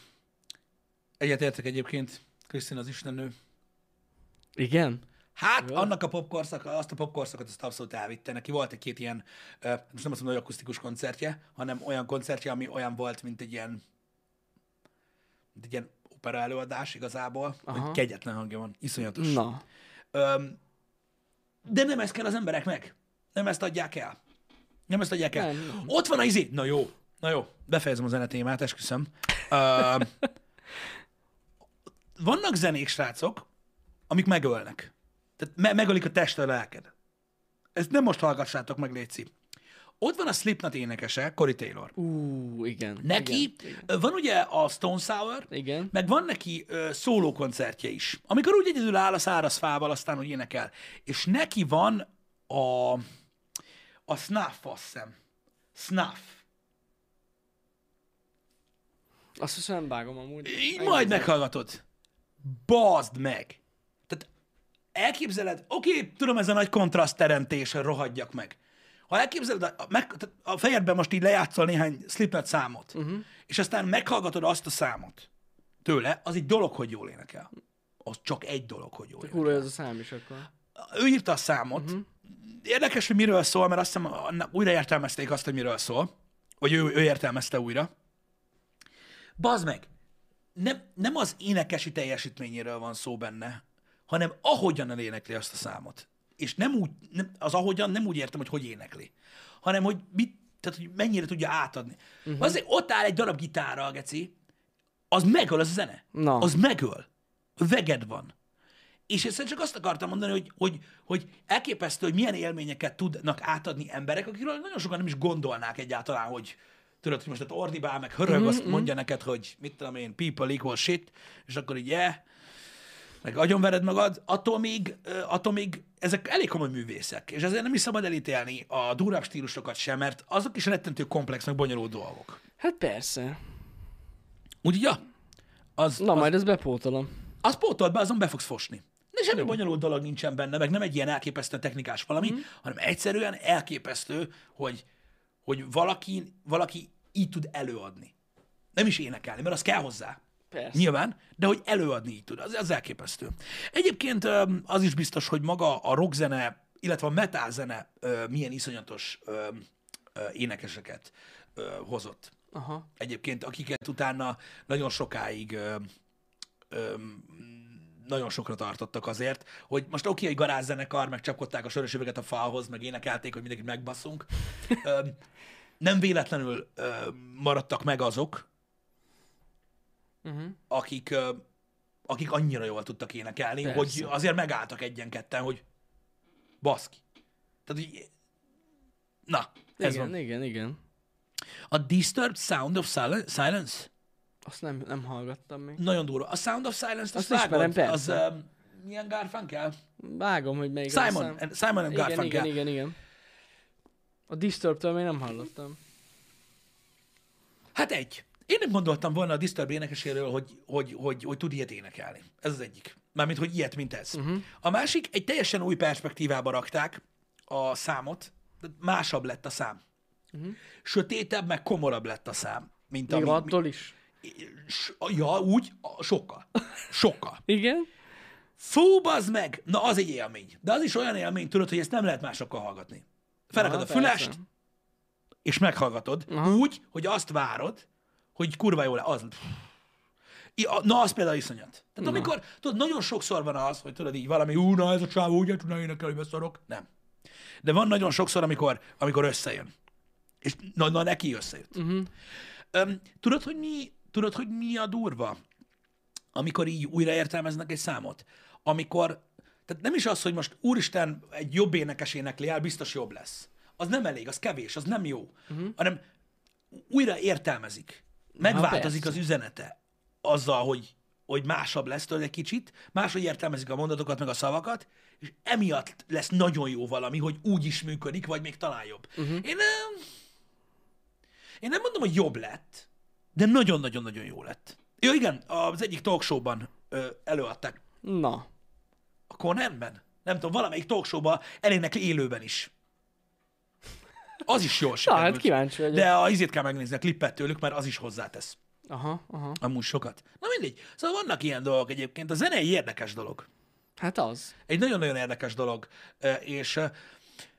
egyetértek egyébként. Krisztina az istennő. Igen? Hát, annak a popkorszaka, azt a popkorszakot azt abszolút elvitte. Neki volt egy-két ilyen, most nem azt mondom, hogy akusztikus koncertje, hanem olyan koncertje, ami olyan volt, mint egy ilyen, mint egy ilyen opera előadás igazából, Aha. hogy kegyetlen hangja van, iszonyatos. Na. Öm, de nem ezt kell az embereknek. Nem ezt adják el. Nem ezt adják el. Nem, nem. Ott van a izé. Na jó, na jó. Befejezem a zenetémát, esküszöm. Öm, [laughs] vannak zenék, srácok, amik megölnek. Tehát me- megölik a testre a lelked. Ezt nem most hallgassátok meg, Léci. Ott van a Slipknot énekese, Cory Taylor. Ú, igen. Neki Igen, igen. van ugye a Stone Sour, igen. meg van neki ö, szóló koncertje is, amikor úgy egyedül áll a száraz fával, aztán hogy énekel. És neki van a, a Snuff, azt hiszem. Snuff. Azt hiszem vágom amúgy. Így majd meghallgatod. Bazd meg! Elképzeled, oké, tudom, ez a nagy kontraszt teremtés, hogy rohadjak meg. Ha elképzeled, a, meg, a fejedben most így lejátszol néhány Slipknot számot, uh-huh. és aztán meghallgatod azt a számot tőle, az egy dolog, hogy jól énekel. Az csak egy dolog, hogy jól énekel. Kurva ez a szám is akkor. Ő írta a számot. Uh-huh. Érdekes, hogy miről szól, mert azt hiszem újra értelmezték azt, hogy miről szól. Vagy ő, ő értelmezte újra. Bazd meg! Nem, nem az énekesi teljesítményéről van szó benne, hanem ahogyan énekli azt a számot. És nem úgy, nem, az ahogyan nem úgy értem, hogy hogy énekli, hanem hogy, mit, tehát, hogy mennyire tudja átadni. Uh-huh. Azért ott áll egy darab gitárral, geci, az megöl az a zene. Na. Az megöl. Veged van. És egyszerűen csak azt akartam mondani, hogy, hogy, hogy elképesztő, hogy milyen élményeket tudnak átadni emberek, akikről nagyon sokan nem is gondolnák egyáltalán, hogy tudod, hogy most ott ordibál, meg hörög, azt mondja neked, hogy mit tudom én, people equal shit, és akkor így, yeah, meg agyonvered magad, attól még, attól még ezek elég komoly művészek, és ezért nem is szabad elítélni a durvább stílusokat sem, mert azok is rettentő komplex, meg bonyolult dolgok. Hát persze. Úgyhogy, ja, az, Na, az, majd ezt bepótolom. az pótolt be, azon be fogsz fosni. De semmi bonyolult dolog nincsen benne, meg nem egy ilyen elképesztően technikás valami, mm. hanem egyszerűen elképesztő, hogy, hogy valaki, valaki így tud előadni. Nem is énekelni, mert az kell hozzá. Persze. Nyilván, de hogy előadni így tud, az, az elképesztő. Egyébként az is biztos, hogy maga a rockzene, illetve a metalzene milyen iszonyatos énekeseket hozott. Aha. Egyébként, akiket utána nagyon sokáig ö, ö, nagyon sokra tartottak azért, hogy most oké, hogy garázzenekar, meg csapkodták a sörös üveget a falhoz, meg énekelték, hogy mindenkit megbasszunk. Ö, nem véletlenül ö, maradtak meg azok, Uh-huh. akik, akik annyira jól tudtak énekelni, Persze. hogy azért megálltak egyen-ketten, hogy baszki. Tehát, hogy... Na, ez Igen, van. igen, igen. A Disturbed Sound of Sil- Silence? Azt nem, nem hallgattam még. Nagyon durva. A Sound of Silence-t azt, Azt ismerem, vágod? Az persze. um, milyen Garfunkel? Vágom, hogy melyik Simon, szám. and, Simon and Igen, Garfunkel. igen, igen, igen. A Disturbed-től még nem hallottam. Hát egy. Én nem gondoltam volna a Disturb énekeséről, hogy, hogy, hogy, hogy tud ilyet énekelni. Ez az egyik. Mármint, hogy ilyet, mint ez. Uh-huh. A másik, egy teljesen új perspektívába rakták a számot, másabb lett a szám. Uh-huh. Sötétebb, meg komorabb lett a szám, mint Még ami... attól is. S- Ja, úgy, sokkal. Sokkal. [laughs] Igen? Fú, bazd meg! Na, az egy élmény. De az is olyan élmény, tudod, hogy ezt nem lehet másokkal hallgatni. Felrakod a fülest, persze. és meghallgatod, Aha. úgy, hogy azt várod, hogy kurva jó le. Az... Na, az például iszonyat. Tehát amikor, tudod, nagyon sokszor van az, hogy tudod így valami, ú, na ez a csávó úgy tudna énekelni, hogy beszarok. Nem. De van nagyon sokszor, amikor, amikor összejön. És na, na neki összejött. Uh-huh. Öm, tudod, hogy mi, tudod, hogy mi a durva? Amikor így újra értelmeznek egy számot. Amikor, tehát nem is az, hogy most úristen egy jobb énekes énekli el, biztos jobb lesz. Az nem elég, az kevés, az nem jó. Uh-huh. Hanem újra értelmezik. Megváltozik az üzenete azzal, hogy, hogy másabb lesz tőle egy kicsit, máshogy értelmezik a mondatokat, meg a szavakat, és emiatt lesz nagyon jó valami, hogy úgy is működik, vagy még talán jobb. Uh-huh. Én, nem, én nem mondom, hogy jobb lett, de nagyon-nagyon-nagyon jó lett. Jó, igen, az egyik ö, előadták. Na. A Conanben? Nem tudom, valamelyik talkshowban elénekli élőben is. Az is jól Na, sikerült. hát kíváncsi vagyok. De a izét kell megnézni, a klippet tőlük, mert az is hozzátesz. Aha, aha. Amúgy sokat. Na mindegy. Szóval vannak ilyen dolgok egyébként. A zene egy érdekes dolog. Hát az. Egy nagyon-nagyon érdekes dolog. És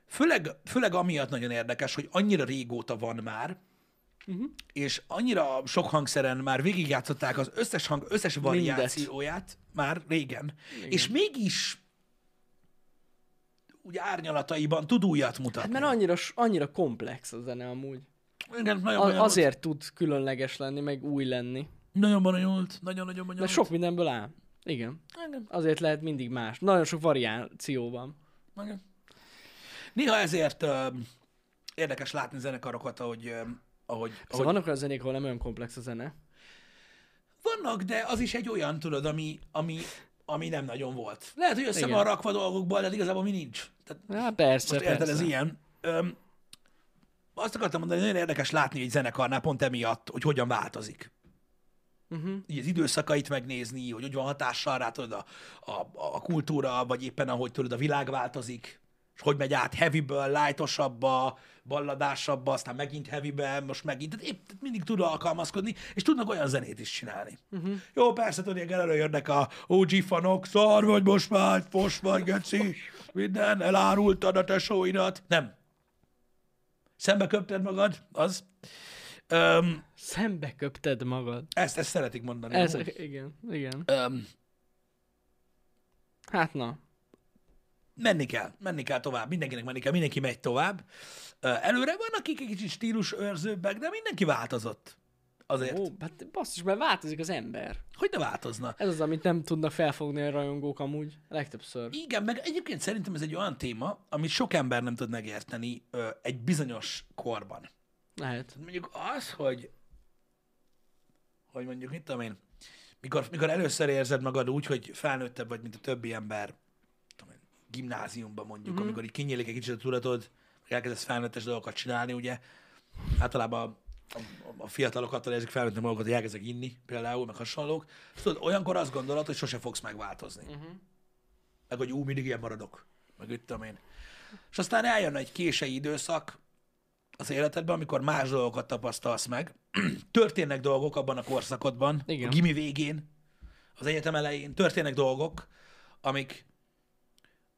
főleg, főleg amiatt nagyon érdekes, hogy annyira régóta van már, uh-huh. és annyira sok hangszeren már végigjátszották az összes hang, összes variációját már régen, Igen. és mégis úgy árnyalataiban tud újat mutatni. Hát mert annyira, annyira komplex a zene amúgy. Igen, nagyon A, azért tud különleges lenni, meg új lenni. Nagyon bonyolult, nagyon-nagyon bonyolult. Mert sok mindenből áll. Igen. Igen. Azért lehet mindig más. Nagyon sok variáció van. Igen. Néha ezért ö, érdekes látni zenekarokat, ahogy, ö, ahogy, Szóval ahogy vannak olyan zenék, ahol nem olyan komplex a zene. vannak, de az is egy olyan, tudod, ami, ami, ami nem nagyon volt. Lehet, hogy össze Igen. van rakva dolgokból, de igazából mi nincs. Tehát Hát persze, most érted, persze. ez ilyen. Öm, azt akartam mondani, hogy nagyon érdekes látni egy zenekarnál pont emiatt, hogy hogyan változik. Uh-huh. Így az időszakait megnézni, hogy hogy van hatással rá, tudod, a, a, a kultúra, vagy éppen ahogy tudod, a világ változik, és hogy megy át heavyből, lightosabbba, balladásabbba, aztán megint heavybe, most megint, tehát épp tehát mindig tud alkalmazkodni, és tudnak olyan zenét is csinálni. Uh-huh. Jó, persze, tudod, ilyen előjönnek a OG fanok, szar vagy most már, fos vagy, geci, minden, elárultad a tesóidat. Nem. Szembe köpted magad, az. Um, Szembe köpted magad. ezt, ezt szeretik mondani. Ez, igen, igen. Um, Hát na. Menni kell, menni kell tovább, mindenkinek menni kell, mindenki megy tovább. Előre van, akik egy kicsit stílusőrzőbbek, de mindenki változott. Azért. Ó, hát basszus, mert változik az ember. Hogy ne változna? Ez az, amit nem tudnak felfogni a rajongók amúgy. Legtöbbször. Igen, meg egyébként szerintem ez egy olyan téma, amit sok ember nem tud megérteni ö, egy bizonyos korban. Lehet. Mondjuk az, hogy hogy mondjuk, mit tudom én, mikor, mikor először érzed magad úgy, hogy felnőttebb vagy, mint a többi ember, gimnáziumban mondjuk, mm-hmm. amikor így kinyílik egy kicsit a tudatod, elkezdesz felnőttes dolgokat csinálni, ugye, általában a, a, a fiatalok attól érzik felnőttebb magukat, hogy elkezdek inni például, meg hasonlók. És tudod, olyankor azt gondolod, hogy sose fogsz megváltozni. Uh-huh. Meg hogy ú, mindig ilyen maradok. Meg tudom én. És aztán eljön egy késői időszak az életedben, amikor más dolgokat tapasztalsz meg. [clears throat] Történnek dolgok abban a korszakodban, Igen. a gimi végén, az egyetem elején. Történnek dolgok, amik,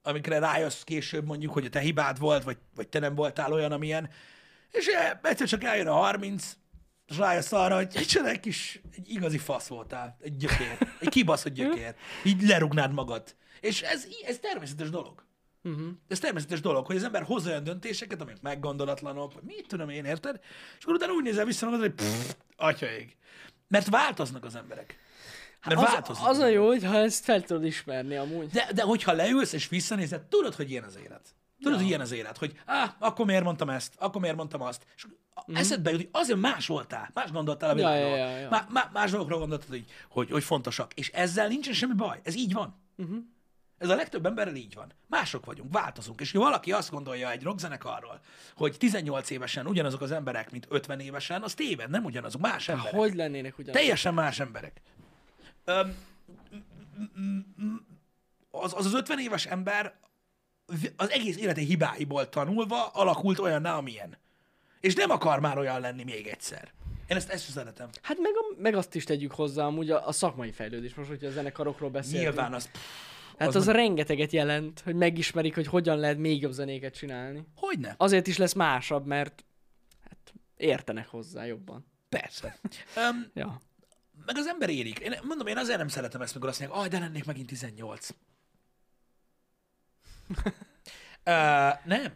amikre rájössz később mondjuk, hogy a te hibád volt, vagy, vagy te nem voltál olyan, amilyen. És eh, egyszer csak eljön a 30, és rájössz arra, hogy egy egy kis, egy igazi fasz voltál, egy gyökér, egy kibaszott gyökér. Így lerugnád magad. És ez, ez természetes dolog. Uh-huh. Ez természetes dolog, hogy az ember hoz olyan döntéseket, amik meggondolatlanok, vagy mit tudom én, érted? És akkor utána úgy nézel vissza magad, hogy pff, atyaig. Mert változnak az emberek. Mert Az, változnak. az a jó, hogyha ezt fel tudod ismerni amúgy. De, de hogyha leülsz és visszanézed, tudod, hogy ilyen az élet. Tudod, hogy ilyen az élet, hogy á, akkor miért mondtam ezt, akkor miért mondtam azt. És mm. eszedbe jut, hogy azért más voltál, más gondoltál a Mhm. Ja, világról. ja, ja, ja. Má, má, más dolgokról gondoltad, hogy, hogy, hogy fontosak. És ezzel nincsen semmi baj. Ez így van. Uh-huh. Ez a legtöbb emberrel így van. Mások vagyunk, változunk. És ha valaki azt gondolja egy rockzenekarról, hogy 18 évesen ugyanazok az emberek, mint 50 évesen, az téved, nem ugyanazok, más emberek. Hogy lennének ugyanaz? Teljesen más emberek. Az, az az 50 éves ember az egész élete hibáiból tanulva alakult olyanná, amilyen. És nem akar már olyan lenni még egyszer. Én ezt, ezt szeretem. Hát meg, a, meg azt is tegyük hozzá amúgy a, a szakmai fejlődés, most, hogyha a zenekarokról beszélünk. Nyilván az... Hát az az, rengeteget jelent, hogy megismerik, hogy hogyan lehet még jobb zenéket csinálni. Hogyne? Azért is lesz másabb, mert hát értenek hozzá jobban. Persze. Öm, Ja. Meg az ember érik. Én mondom, én azért nem szeretem ezt, mikor azt mondják, ah, de lennék megint 18. uh, nem.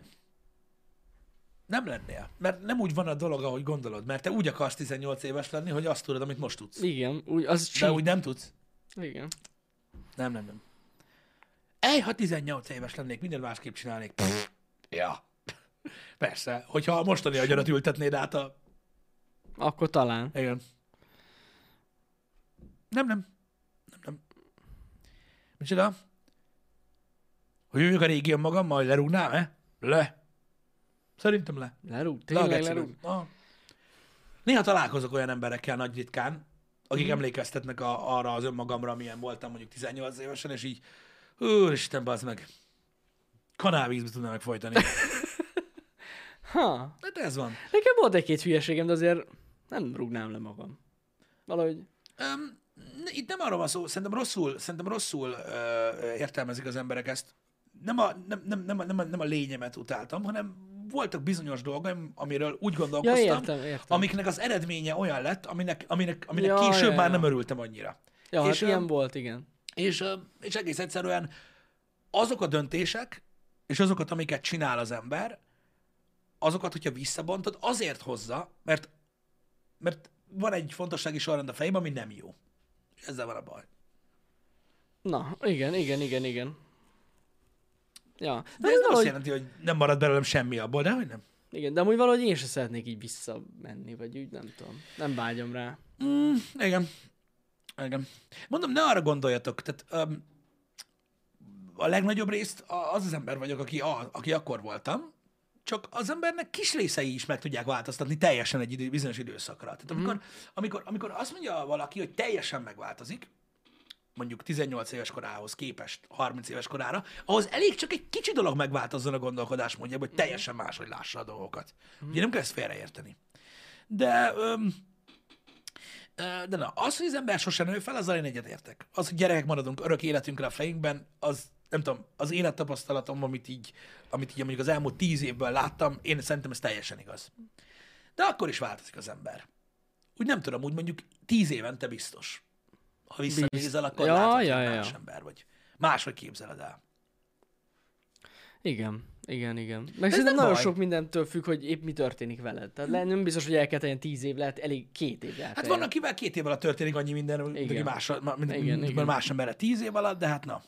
Nem lennél. Mert nem úgy van a dolog, ahogy gondolod. Mert te úgy akarsz 18 éves lenni, hogy azt tudod, amit most tudsz. Igen, úgy, az De úgy nem tudsz. Igen. Nem, nem, nem. Ej, ha 18 éves lennék, minden másképp csinálnék. Pff, ja. Persze, hogyha a mostani agyarat ültetnéd át a... Akkor talán. Igen. Nem, nem. Nem, nem. Micsoda? Hogy jövök a régi magammal, hogy lerúgnám, eh? Le. Szerintem le. Lerúg, tényleg lerúg. Ah. Néha találkozok olyan emberekkel nagy ritkán, akik mm. emlékeztetnek a, arra az önmagamra, amilyen voltam mondjuk 18 évesen, és így, úristen, bazd meg, kanálvízbe tudnám megfojtani. [laughs] Ha, Hát ez van. nekem volt egy-két hülyeségem, de azért nem rúgnám le magam. Valahogy, Um, itt nem arról van szó, szerintem rosszul, szerintem rosszul ö, értelmezik az emberek ezt. Nem a, nem, nem, nem, nem, a, nem a lényemet utáltam, hanem voltak bizonyos dolgaim, amiről úgy ja gondolkoztam, értem, értem. amiknek az eredménye olyan lett, aminek, aminek, aminek Ja, később ja, már ja. nem örültem annyira. ja, hát és, ilyen öm, volt, igen. És, ö, és egész egyszerűen azok a döntések, és azokat, amiket csinál az ember, azokat, hogyha visszabontod, azért hozza, mert, mert van egy fontossági sorrend a fejében, ami nem jó. Ezzel van a baj. Na, igen, igen, igen, igen. Ja, De ez nem azt jelenti, hogy nem marad belőlem semmi abból, de hogy nem. igen, de amúgy valahogy én sem szeretnék így visszamenni, vagy úgy nem tudom. Nem vágyom rá. Mm, igen. Igen. Mondom, ne arra gondoljatok, tehát um, a legnagyobb részt az az ember vagyok, aki, a, aki akkor voltam, csak az embernek kis részei is meg tudják változtatni teljesen egy idő, bizonyos időszakra. Tehát amikor, amikor, amikor azt mondja valaki, hogy teljesen megváltozik, mondjuk 18 éves korához képest 30 éves korára, ahhoz elég csak egy kicsi dolog megváltozzon a gondolkodásmódjában, hogy teljesen máshogy lássa a dolgokat. Ugye nem kell ezt félreérteni. De, öm, de na, az, hogy az ember sosem nő fel, azzal én egyetértek. Az, hogy gyerekek maradunk örök életünkre a fejünkben, az nem tudom, az élettapasztalatom, amit így, amit így mondjuk az elmúlt tíz évben láttam, én szerintem ez teljesen igaz. De akkor is változik az ember. Úgy nem tudom, úgy mondjuk tíz évente biztos. Ha visszanézel, akkor Ja, látod, ja, ja. más ember vagy. Máshogy képzeled el. Igen, igen, igen. Meg Ez szerintem nagyon baj. sok mindentől függ, hogy épp mi történik veled. Tehát le, nem biztos, hogy el kell tenni tíz év, lehet elég két év lehet. Hát van, akivel két év alatt történik annyi minden, Igen. más, mint, Igen, mint igen. más emberre tíz év alatt, de hát na.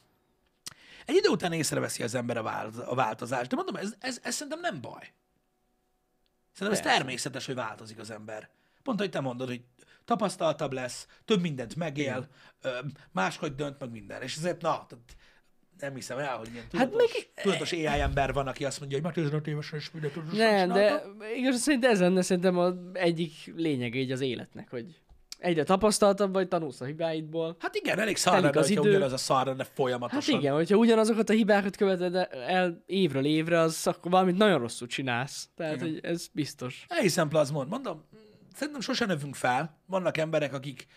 Egy idő után észreveszi az ember a, vált, a változást, de mondom, ez, ez, ez szerintem nem baj. Szerintem ez Persze. természetes, hogy változik az ember. Pont, hogy te mondod, hogy tapasztaltabb lesz, több mindent megél, ö, máshogy dönt meg minden. És ezért, na, tehát nem hiszem el, hogy ilyen Hát tudatos, meg- tudatos AI ember van, aki azt mondja, hogy már 15 évesen is mindent tudatosan Nem, de igaz, szerintem ez lenne szerintem az egyik lényege így az életnek, hogy egyre tapasztaltabb vagy, tanulsz a hibáidból. Hát igen, elég szar lenne, az idő. ugyanaz a szar lenne folyamatosan. Hát igen, hogyha ugyanazokat a hibákat követed el évről évre, az akkor valamit nagyon rosszul csinálsz. Tehát, Igen. hogy ez biztos. Elhiszem, plazmon. Mondom, szerintem sosem növünk fel. Vannak emberek, akik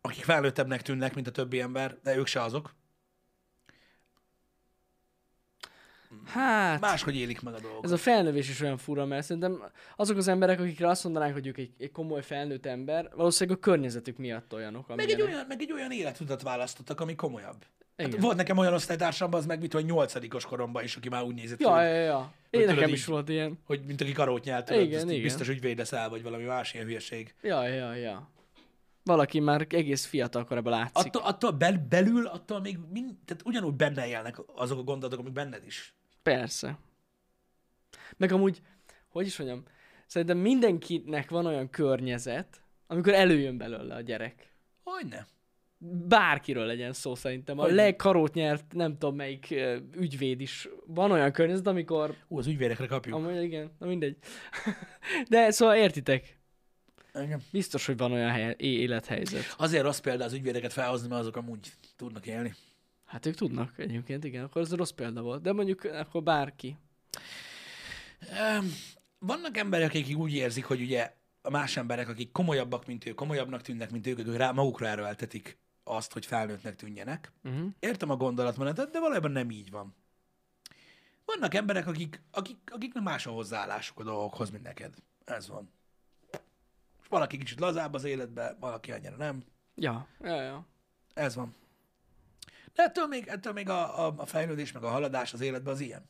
akik felnőttebbnek tűnnek, mint a többi ember, de ők se azok. Hát, Máshogy élik meg a dolgot. ez a felnövés is olyan fura, mert szerintem azok az emberek, akikre azt mondanánk, hogy ők egy, egy komoly felnőtt ember, valószínűleg a környezetük miatt olyanok. Meg egy, olyan, meg egy olyan életutat választottak, ami komolyabb. Hát volt nekem olyan osztálytársam, az meg mit, hogy nyolcadikos koromban is, aki már úgy nézett, Ja, ki, ja, hogy, ja. Én tudod, nekem így- is volt ilyen. hogy mint aki karót nyelt, tudod, Igen, igen. biztos ügyvéd leszel, vagy valami más ilyen hülyeség. Ja, ja, ja. Valaki már egész fiatal korában látszik. Attól, attól bel, belül, attól még mind, tehát ugyanúgy benne élnek azok a gondolatok, amik benned is. Persze. Meg amúgy, hogy is mondjam, szerintem mindenkinek van olyan környezet, amikor előjön belőle a gyerek. Hogyne. Bárkiről legyen szó szerintem. A legkarót nyert, nem tudom melyik ügyvéd is. Van olyan környezet, amikor... Ú, az ügyvédekre kapjuk. Amúgy igen, na mindegy. [laughs] De szóval értitek, Igen. biztos, hogy van olyan hely, élethelyzet. Azért rossz példa az ügyvédeket felhozni, mert azok amúgy tudnak élni. Hát ők tudnak egyébként, igen, akkor ez rossz példa volt. De mondjuk akkor bárki. Vannak emberek, akik úgy érzik, hogy ugye más emberek, akik komolyabbak, mint ők, komolyabbnak tűnnek, mint ők, ők rá, magukra erőltetik azt, hogy felnőttnek tűnjenek. Uh-huh. Értem a gondolatmenetet, de valójában nem így van. Vannak emberek, akik, akik, akiknek más a hozzáállásuk a dolgokhoz, mint neked. Ez van. És valaki kicsit lazább az életbe, valaki annyira nem. Ja, ja, ja. Ez van. De ettől még, ettől még a, a, a fejlődés, meg a haladás az életben az ilyen.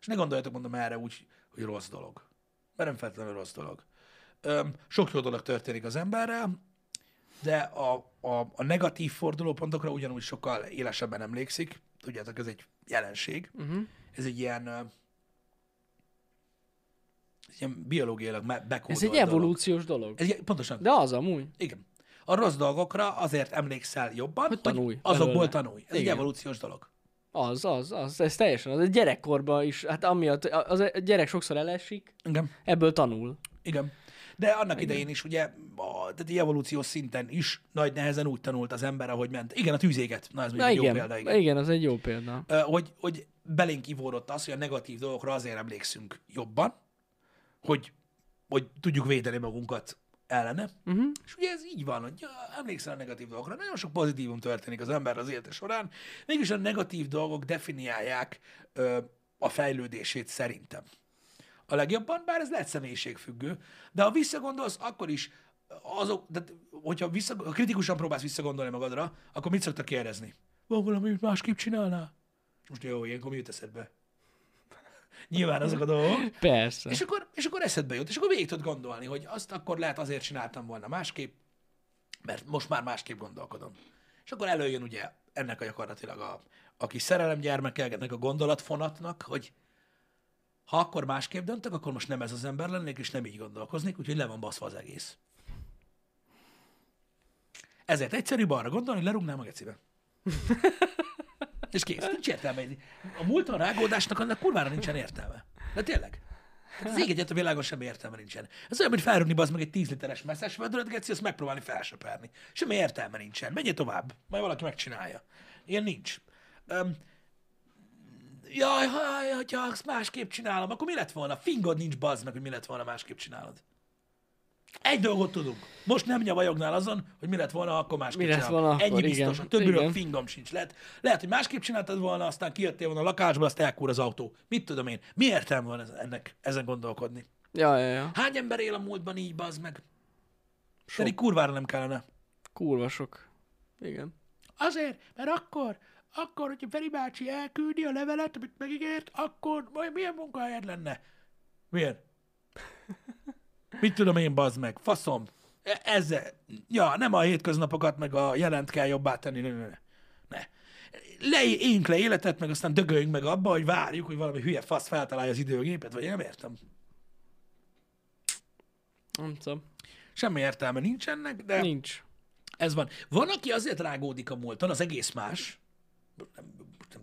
És ne gondoljatok, mondom erre úgy, hogy rossz dolog. Mert nem feltétlenül rossz dolog. Öm, sok jó dolog történik az emberrel, de a, a, a negatív fordulópontokra ugyanúgy sokkal élesebben emlékszik. Tudjátok, ez egy jelenség. Uh-huh. Ez egy ilyen, ez ilyen biológiailag bekódolt Ez egy dolog. evolúciós dolog. Ez egy, pontosan. De az amúgy. Igen. A rossz dolgokra azért emlékszel jobban, Hogy hogy, tanulj azokból belőle. tanulj. Ez egy Igen. evolúciós dolog. Az, az, az. Ez teljesen az. A gyerekkorban is, hát amiatt, az a gyerek sokszor elesik, Igen. ebből tanul. Igen. De annak idején is ugye, a, tehát egy evolúciós szinten is nagy nehezen úgy tanult az ember, ahogy ment. Igen, a tűzéget. Na, ez Na egy jó igen, példa. Igen. igen, az egy jó példa. Hogy, hogy belénk ivódott az, hogy a negatív dolgokra azért emlékszünk jobban, hogy, hogy tudjuk védeni magunkat ellene. Uh-huh. És ugye ez így van, hogy emlékszel a negatív dolgokra, nagyon sok pozitívum történik az ember az élete során, mégis a negatív dolgok definiálják ö, a fejlődését szerintem. A legjobban, bár ez lehet személyiségfüggő, de ha visszagondolsz, akkor is azok, de hogyha vissza, ha kritikusan próbálsz visszagondolni magadra, akkor mit szoktak kérdezni? Van valami, amit másképp csinálnál? És most jó, ilyenkor mi jut eszedbe? Nyilván azok a dolgok. Persze. És akkor, és akkor eszedbe jut, és akkor végig tudod gondolni, hogy azt akkor lehet azért csináltam volna másképp, mert most már másképp gondolkodom. És akkor előjön ugye ennek a gyakorlatilag a, a kis szerelemgyermekek, ennek a gondolatfonatnak, hogy ha akkor másképp döntök, akkor most nem ez az ember lennék, és nem így gondolkoznék, úgyhogy le van baszva az egész. Ezért egyszerűbb arra gondolni, hogy lerúgnám a gecibe. [laughs] és kész. Nincs értelme. A múlton rágódásnak annak kurvára nincsen értelme. De tényleg. Hát az ég egyet a világon semmi értelme nincsen. Ez olyan, mint felrúgni az meg egy 10 literes messzes vödröt, geci, azt megpróbálni felsöperni. Semmi értelme nincsen. Menjél tovább, majd valaki megcsinálja. Ilyen nincs. Um, jaj, ha, hogyha azt másképp csinálom, akkor mi lett volna? Fingod nincs bazd meg, hogy mi lett volna másképp csinálod. Egy dolgot tudunk. Most nem nyavajognál azon, hogy mi lett volna, akkor másképp Mi lett volna Ennyi akkor, biztos, igen. a többiről fingom sincs. Lehet, lehet, hogy másképp csináltad volna, aztán kijöttél volna a lakásba, azt elkúr az autó. Mit tudom én? Mi értelme van ez- ennek, ezen gondolkodni? Ja, ja, ja. Hány ember él a múltban így, bazd meg? Sok. Pedig kurvára nem kellene. Kurva sok. Igen. Azért, mert akkor, akkor, hogyha Feri bácsi elküldi a levelet, amit megígért, akkor majd milyen munkahelyed lenne? Milyen? Mit tudom én, bazd meg? Faszom. E- Ezzel. Ja, nem a hétköznapokat, meg a jelent kell jobbá tenni. Ne, ne, ne. ne. Le, éljünk le életet, meg aztán dögöljünk meg abba, hogy várjuk, hogy valami hülye fasz feltalálja az időgépet, vagy nem értem. Nem tudom. Semmi értelme nincs ennek, de... Nincs. Ez van. Van, aki azért rágódik a múlton, az egész más, nem,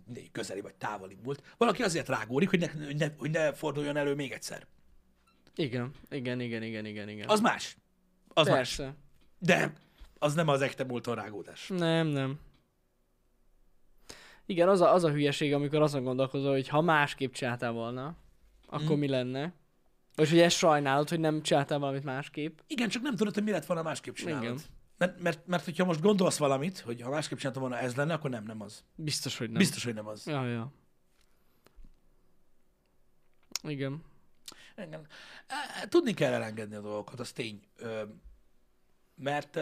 nem közeli vagy távoli múlt, valaki azért rágódik, hogy ne, hogy ne, hogy ne forduljon elő még egyszer. Igen. Igen, igen, igen, igen, igen. Az más. Az más. Persze. De az nem az ekte múlton rágódás. Nem, nem. Igen, az a, az a hülyeség, amikor azon gondolkozol, hogy ha másképp csináltál volna, akkor Mm. mi lenne? Vagy hogy ezt sajnálod, hogy nem csináltál valamit másképp. Igen, csak nem tudod, hogy mi lett volna másképp csinálod. Igen. Mert, mert, mert hogyha most gondolsz valamit, hogy ha másképp csináltam volna ez lenne, akkor nem, nem az. Biztos, hogy nem. Biztos, hogy nem az. Ja, ja. Igen. Á, Tudni kell elengedni a dolgokat, az tény. Mert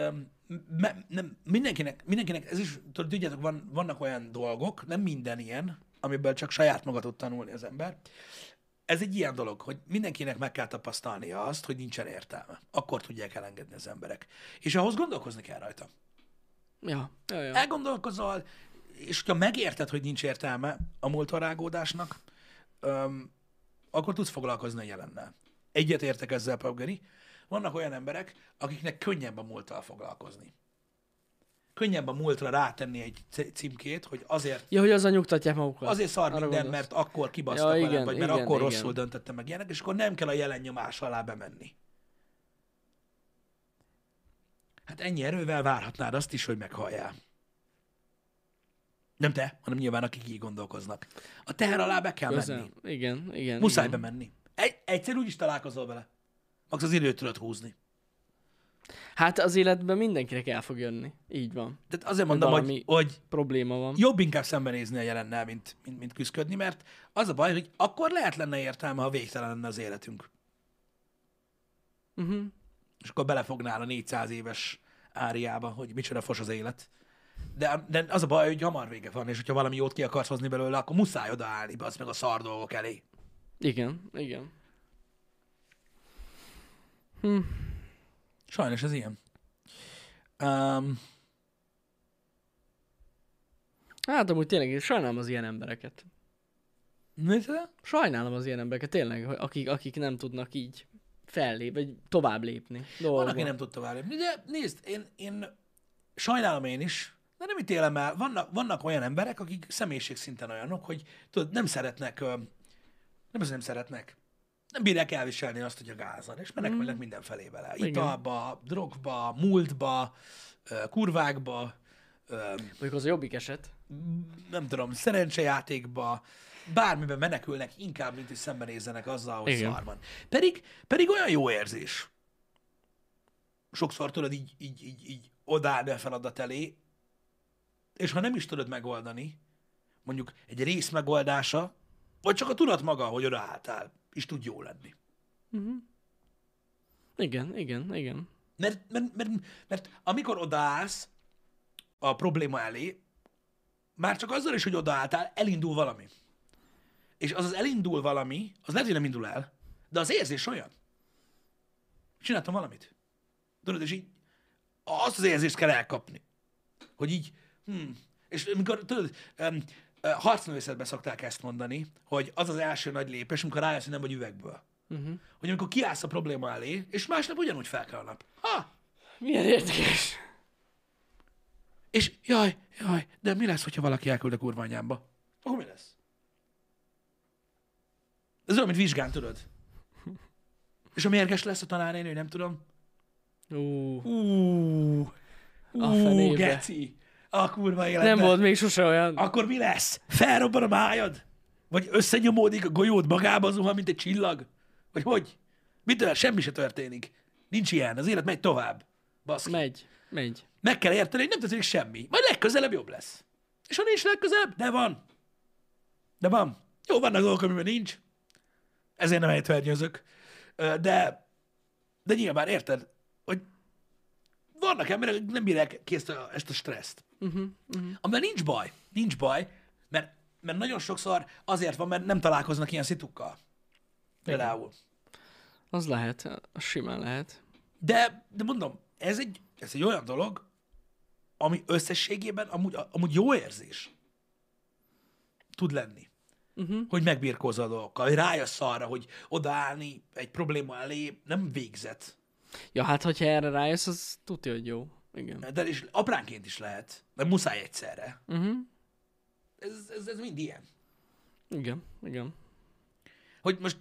nem, mindenkinek, mindenkinek, ez is, tudjátok, van, vannak olyan dolgok, nem minden ilyen, amiből csak saját maga tud tanulni az ember. Ez egy ilyen dolog, hogy mindenkinek meg kell tapasztalnia azt, hogy nincsen értelme. Akkor tudják elengedni az emberek. És ahhoz gondolkozni kell rajta. Ja, ja, ja. Elgondolkozol, és ha megérted, hogy nincs értelme a múltvarágódásnak, öm, akkor tudsz foglalkozni a jelennel. Egyet értek ezzel, Paugeri. Vannak olyan emberek, akiknek könnyebb a múlttal foglalkozni. Könnyebb a múltra rátenni egy címkét, hogy azért, Ja, hogy azzal nyugtatják magukat. azért szar Arra minden, gondolsz. mert akkor kibasztak Ja, velem, igen, vagy mert igen, akkor igen. rosszul döntöttem meg ilyenek, és akkor nem kell a jelen nyomás alá bemenni. Hát ennyi erővel várhatnád azt is, hogy meghalljál. Nem te, hanem nyilván akik így gondolkoznak. A teher alá be kell Közel. menni. Igen, igen. Muszáj igen. bemenni. Egy, egyszer úgy is találkozol vele. Max az időt tudod húzni. Hát az életben mindenkinek el fog jönni. Így van. Tehát azért mondom, hogy, hogy Probléma van. jobb inkább szembenézni a jelennel, mint, mint, mint küzdködni, mert az a baj, hogy akkor lehet lenne értelme, ha végtelen lenne az életünk. Uh-huh. És akkor belefognál a 400 éves áriába, hogy micsoda fos az élet. De, de az a baj, hogy hamar vége van, és hogyha valami jót ki akarsz hozni belőle, akkor muszáj odaállni, az meg a szar dolgok elé. Igen, igen. Sajnos ez ilyen. Um, Hát amúgy tényleg sajnálom az ilyen embereket. mit? Sajnálom az ilyen embereket, tényleg, akik, akik nem tudnak így fellép, vagy tovább lépni. Van, Dolgokban. aki nem tud tovább lépni. De nézd, én, én sajnálom én is, de nem ítélem el. Vannak, vannak olyan emberek, akik személyiségszinten olyanok, hogy tudod, nem szeretnek, nem az nem szeretnek, nem bírják elviselni azt, hogy a gázan, és menekülnek mindenfelé vele. Italba, drogba, múltba, kurvákba, Mondjuk az a jobbik eset. nem tudom, szerencsejátékba, bármiben menekülnek, inkább, mint hogy szembenézzenek azzal, hogy Igen. szar van. Pedig, pedig olyan jó érzés. Sokszor tudod így, így, így, így odállni a feladat elé, és ha nem is tudod megoldani, mondjuk egy rész megoldása, vagy csak a tudat maga, hogy odaálltál, is tud jó lenni. Igen, igen, igen. Mert, mert, mert, mert amikor odaállsz a probléma elé, már csak azzal is, hogy odaálltál, elindul valami. És az az elindul valami, az lehet, hogy nem indul el, de az érzés olyan. Csináltam valamit. Tudod, és így azt az érzést kell elkapni. Hogy így, hm. És amikor, tudod, um, harcművészetben szokták ezt mondani, hogy az az első nagy lépés, amikor rájössz, hogy nem vagy üvegből. Uh-huh. Hogy amikor kiállsz a probléma elé, és másnap ugyanúgy fel kell a nap. Ha! Milyen érdekes. És jaj, jaj, de mi lesz, hogyha valaki elküld a kurva anyámba? Akkor mi lesz? Ez olyan, mint vizsgán, tudod? És a mérges lesz a tanárnő, nem tudom. Ú, Ú, A ú, geci. A kurva életben. nem volt még sose olyan. Akkor mi lesz? Felrobban a májad? Vagy összenyomódik a golyód magába zuhan, mint egy csillag? Vagy hogy? Mitől? Semmi se történik. Nincs ilyen. Az élet megy tovább. Baszki. Megy, megy. Meg kell érteni, hogy nem történik semmi. Majd legközelebb jobb lesz. És ha nincs legközelebb, de van. De van. Jó, vannak dolgok, amiben nincs. Ezért nem ejtvernyőzök. Ö, De, de nyilván érted, vannak emberek, akik nem bírják ki ezt a, ezt a stresszt. Uh-huh, uh-huh. Amivel nincs baj. Nincs baj, mert, mert nagyon sokszor azért van, mert nem találkoznak ilyen szitukkal. Például. Az lehet, az simán lehet. De, de mondom, ez egy, ez egy olyan dolog, ami összességében amúgy, amúgy jó érzés tud lenni. Uh-huh. Hogy megbírkozol a dolgokkal, hogy rájössz arra, hogy odaállni egy probléma elé nem végzet. Ja, hát hogyha erre rájössz, az tudja, hogy jó. Igen. De is apránként is lehet, mert muszáj egyszerre. Uh-huh. Ez, ez, ez mind ilyen. Igen, igen. Hogy most,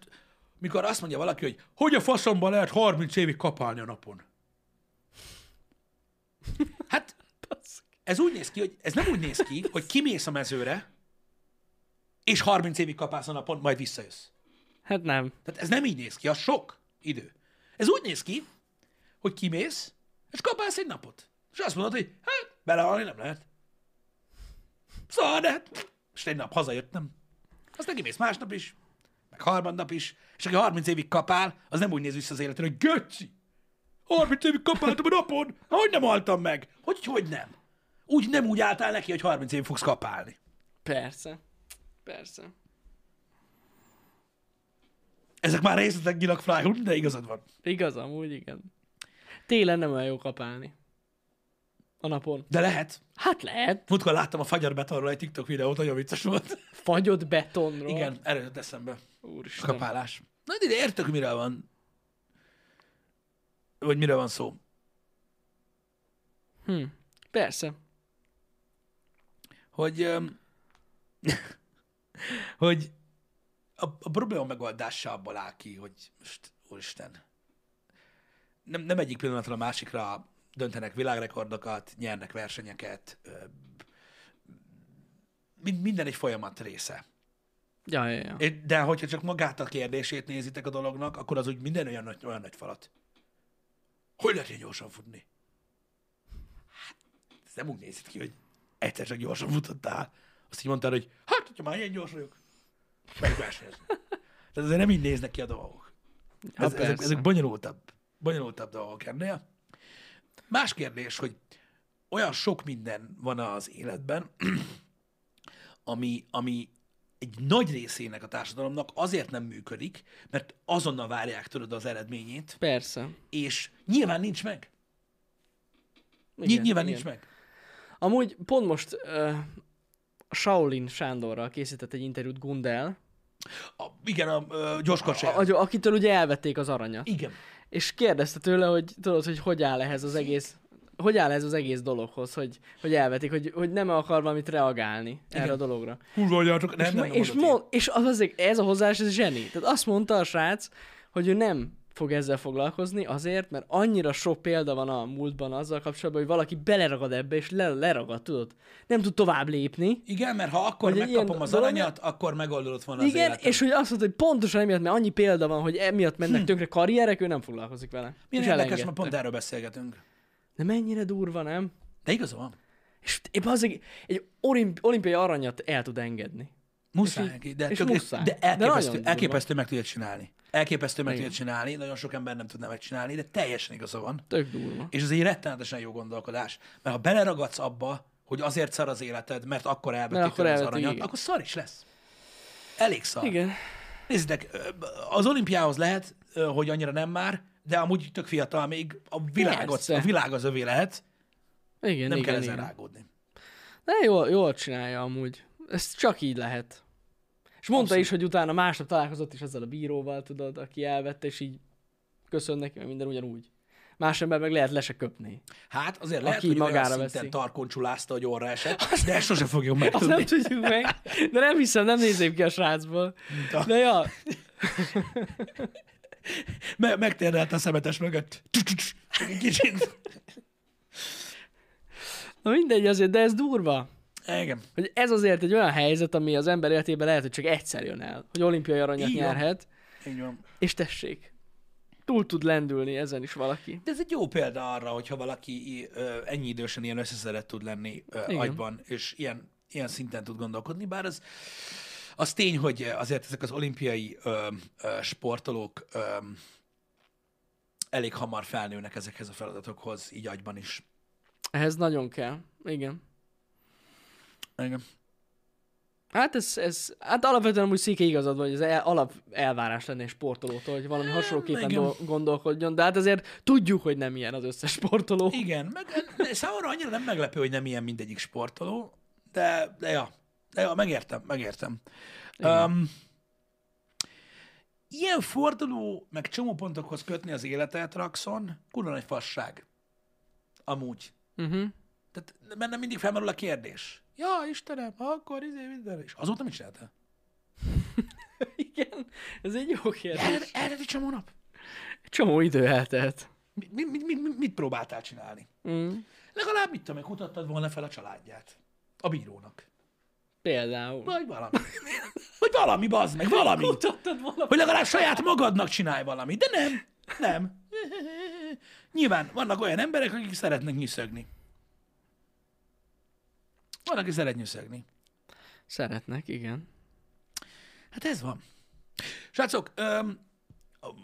mikor azt mondja valaki, hogy hogy a faszomban lehet 30 évig kapálni a napon? [laughs] Hát, ez úgy néz ki, hogy ez nem úgy néz ki, [laughs] hogy kimész a mezőre, és 30 évig kapálsz a napon, majd visszajössz. Hát nem. Tehát ez nem így néz ki, az sok idő. Ez úgy néz ki, hogy kimész, és kapálsz egy napot. És azt mondod, hogy hát, belehalni nem lehet. Szóval, de hát, és egy nap hazajöttem. Aztán kimész másnap is, meg harmadnap is, és aki 30 évig kapál, az nem úgy néz vissza az életre, hogy göcci, 30 évig kapáltam a napon, hogy nem haltam meg? Hogy, hogy nem? Úgy nem úgy álltál neki, hogy 30 évig fogsz kapálni. Persze. Persze. Ezek már részletek nyilag frájul, de igazad van. Igaz, amúgy igen. Télen nem olyan jó kapálni. A napon. De lehet. Hát lehet. Múltkor láttam a fagyar betonról egy TikTok videót, nagyon vicces volt. [laughs] Fagyott betonról. Igen, erről jött eszembe. Úristen. Kapálás. Na, de értök, miről van. Vagy miről van szó. Hm. Persze. Hogy, öm, [laughs] hogy a, a probléma megoldása abból áll ki, hogy most, úristen, nem, nem egyik pillanatra a másikra döntenek világrekordokat, nyernek versenyeket, mind- minden egy folyamat része. Ja, ja, ja. De hogyha csak magát a kérdését nézitek a dolognak, akkor az úgy minden olyan nagy, olyan nagy falat. Hogy lehet ilyen gyorsan futni? Hát, ez nem úgy nézett ki, hogy egyszer csak gyorsan futottál. Azt így mondtad, hogy hát, hogyha már ilyen gyors vagyok, meg versenyezni. Tehát azért nem így néznek ki a dolgok. Ez, ezek, ezek bonyolultabb, bonyolultabb dolgok ennél. Más kérdés, hogy olyan sok minden van az életben, [clears throat] ami, ami egy nagy részének a társadalomnak azért nem működik, mert azonnal várják tudod az eredményét, Persze. és nyilván nincs meg. Igen, nyilván igen. nincs meg. Amúgy pont most uh, Shaolin Sándorral készített egy interjút Gundel, A, igen, a, a gyorskocsi. a, a, akitől ugye elvették az aranyat. Igen. És kérdezte tőle, hogy tudod, hogy hogy áll ehhez az egész, hogy áll ez az egész dologhoz, hogy, hogy elvetik, hogy, hogy nem akar valamit reagálni erre Igen. a dologra. Húzva vagyatok. Nem, és, nem, nem és, mond, és az azért, ez a hozzáállás, ez zseni. Tehát azt mondta a srác, hogy ő nem fog ezzel foglalkozni azért, mert annyira sok példa van a múltban azzal kapcsolatban, hogy valaki beleragad ebbe, és le, leragad, tudod. Nem tud tovább lépni. Igen, mert ha akkor megkapom az dolog- aranyat, akkor megoldódott volna az Igen, életem. és hogy azt mondta, hogy pontosan emiatt, mert annyi példa van, hogy emiatt mennek tönkre karrierek, ő nem foglalkozik vele. Milyen és érdekes, mert pont erről beszélgetünk. De mennyire durva, nem? De igaza van. És épp az egy, egy olimp, olimpiai aranyat el tud engedni. Muszáj neki, de, és tök, muszáj. de De elképesztő, durva. elképesztő meg tudja csinálni. Elképesztő meg tudja csinálni, nagyon sok ember nem tudna megcsinálni, de teljesen igaza van. Tök durva. És ez egy rettenetesen jó gondolkodás. Mert ha beleragadsz abba, hogy azért szar az életed, mert akkor elvetik az aranyat, igen. akkor szar is lesz. Elég szar. Igen. Nézzétek, az olimpiához lehet, hogy annyira nem már, de amúgy tök fiatal még, a világot, Persze. a világ az övé lehet, Igen, nem igen, kell igen. rágódni. De jól, jól csinálja amúgy. Ez csak így lehet. És mondta Abszolút. is, hogy utána másnap találkozott is ezzel a bíróval, tudod, aki elvette, és így köszön neki, mert minden ugyanúgy. Más ember meg lehet le se köpni. Hát azért lehet, Aki hogy magára olyan szinten tarkoncsulázta, hogy orra esett, de ezt sose fogjuk Azt megtudni. nem tudjuk meg. De nem hiszem, nem nézém ki a srácból. a- De ja, Me- megtérdelt a szemetes mögött. Kicsit. Na mindegy azért, de ez durva. Igen. Hogy ez azért egy olyan helyzet, ami az ember életében lehet, hogy csak egyszer jön el, hogy olimpiai aranyat Így van. nyerhet, Így van. és tessék, túl tud lendülni ezen is valaki. De ez egy jó példa arra, hogyha valaki ö, ennyi idősen ilyen összeszedett tud lenni ö, Igen. agyban, és ilyen, ilyen szinten tud gondolkodni, bár az, az tény, hogy azért ezek az olimpiai ö, ö, sportolók ö, elég hamar felnőnek ezekhez a feladatokhoz, így agyban is. Ehhez nagyon kell. Igen. Igen. Hát ez, ez hát alapvetően úgy széke igazad van, hogy ez el, alap elvárás lenne egy sportolótól, hogy valami hasonlóképpen igen. do- gondolkodjon, de hát azért tudjuk, hogy nem ilyen az összes sportoló. Igen, meg számomra annyira nem meglepő, hogy nem ilyen mindegyik sportoló, de, de ja, de ja, megértem, megértem. Um, ilyen forduló, meg csomópontokhoz kötni az életet, Raxon, kurva nagy fasság. Amúgy. Uh-huh. Tehát bennem mindig felmerül a kérdés. Ja, Istenem, akkor izé minden. És azóta mit csináltál? [laughs] Igen, ez egy jó kérdés. Eltelt egy csomó nap. Csomó idő eltelt. Mi, mi, mi, mi, mit próbáltál csinálni? Mm. Legalább mit tudom, kutattad volna fel a családját. A bírónak. Például. Vagy valami. Vagy valami, bazd meg, valami. Mutattad valami. Hogy legalább saját magadnak csinálj valamit. De nem, nem. Nyilván vannak olyan emberek, akik szeretnek nyűszögni. Van, aki szeret nyűszögni. Szeretnek, igen. Hát ez van. Srácok, öm,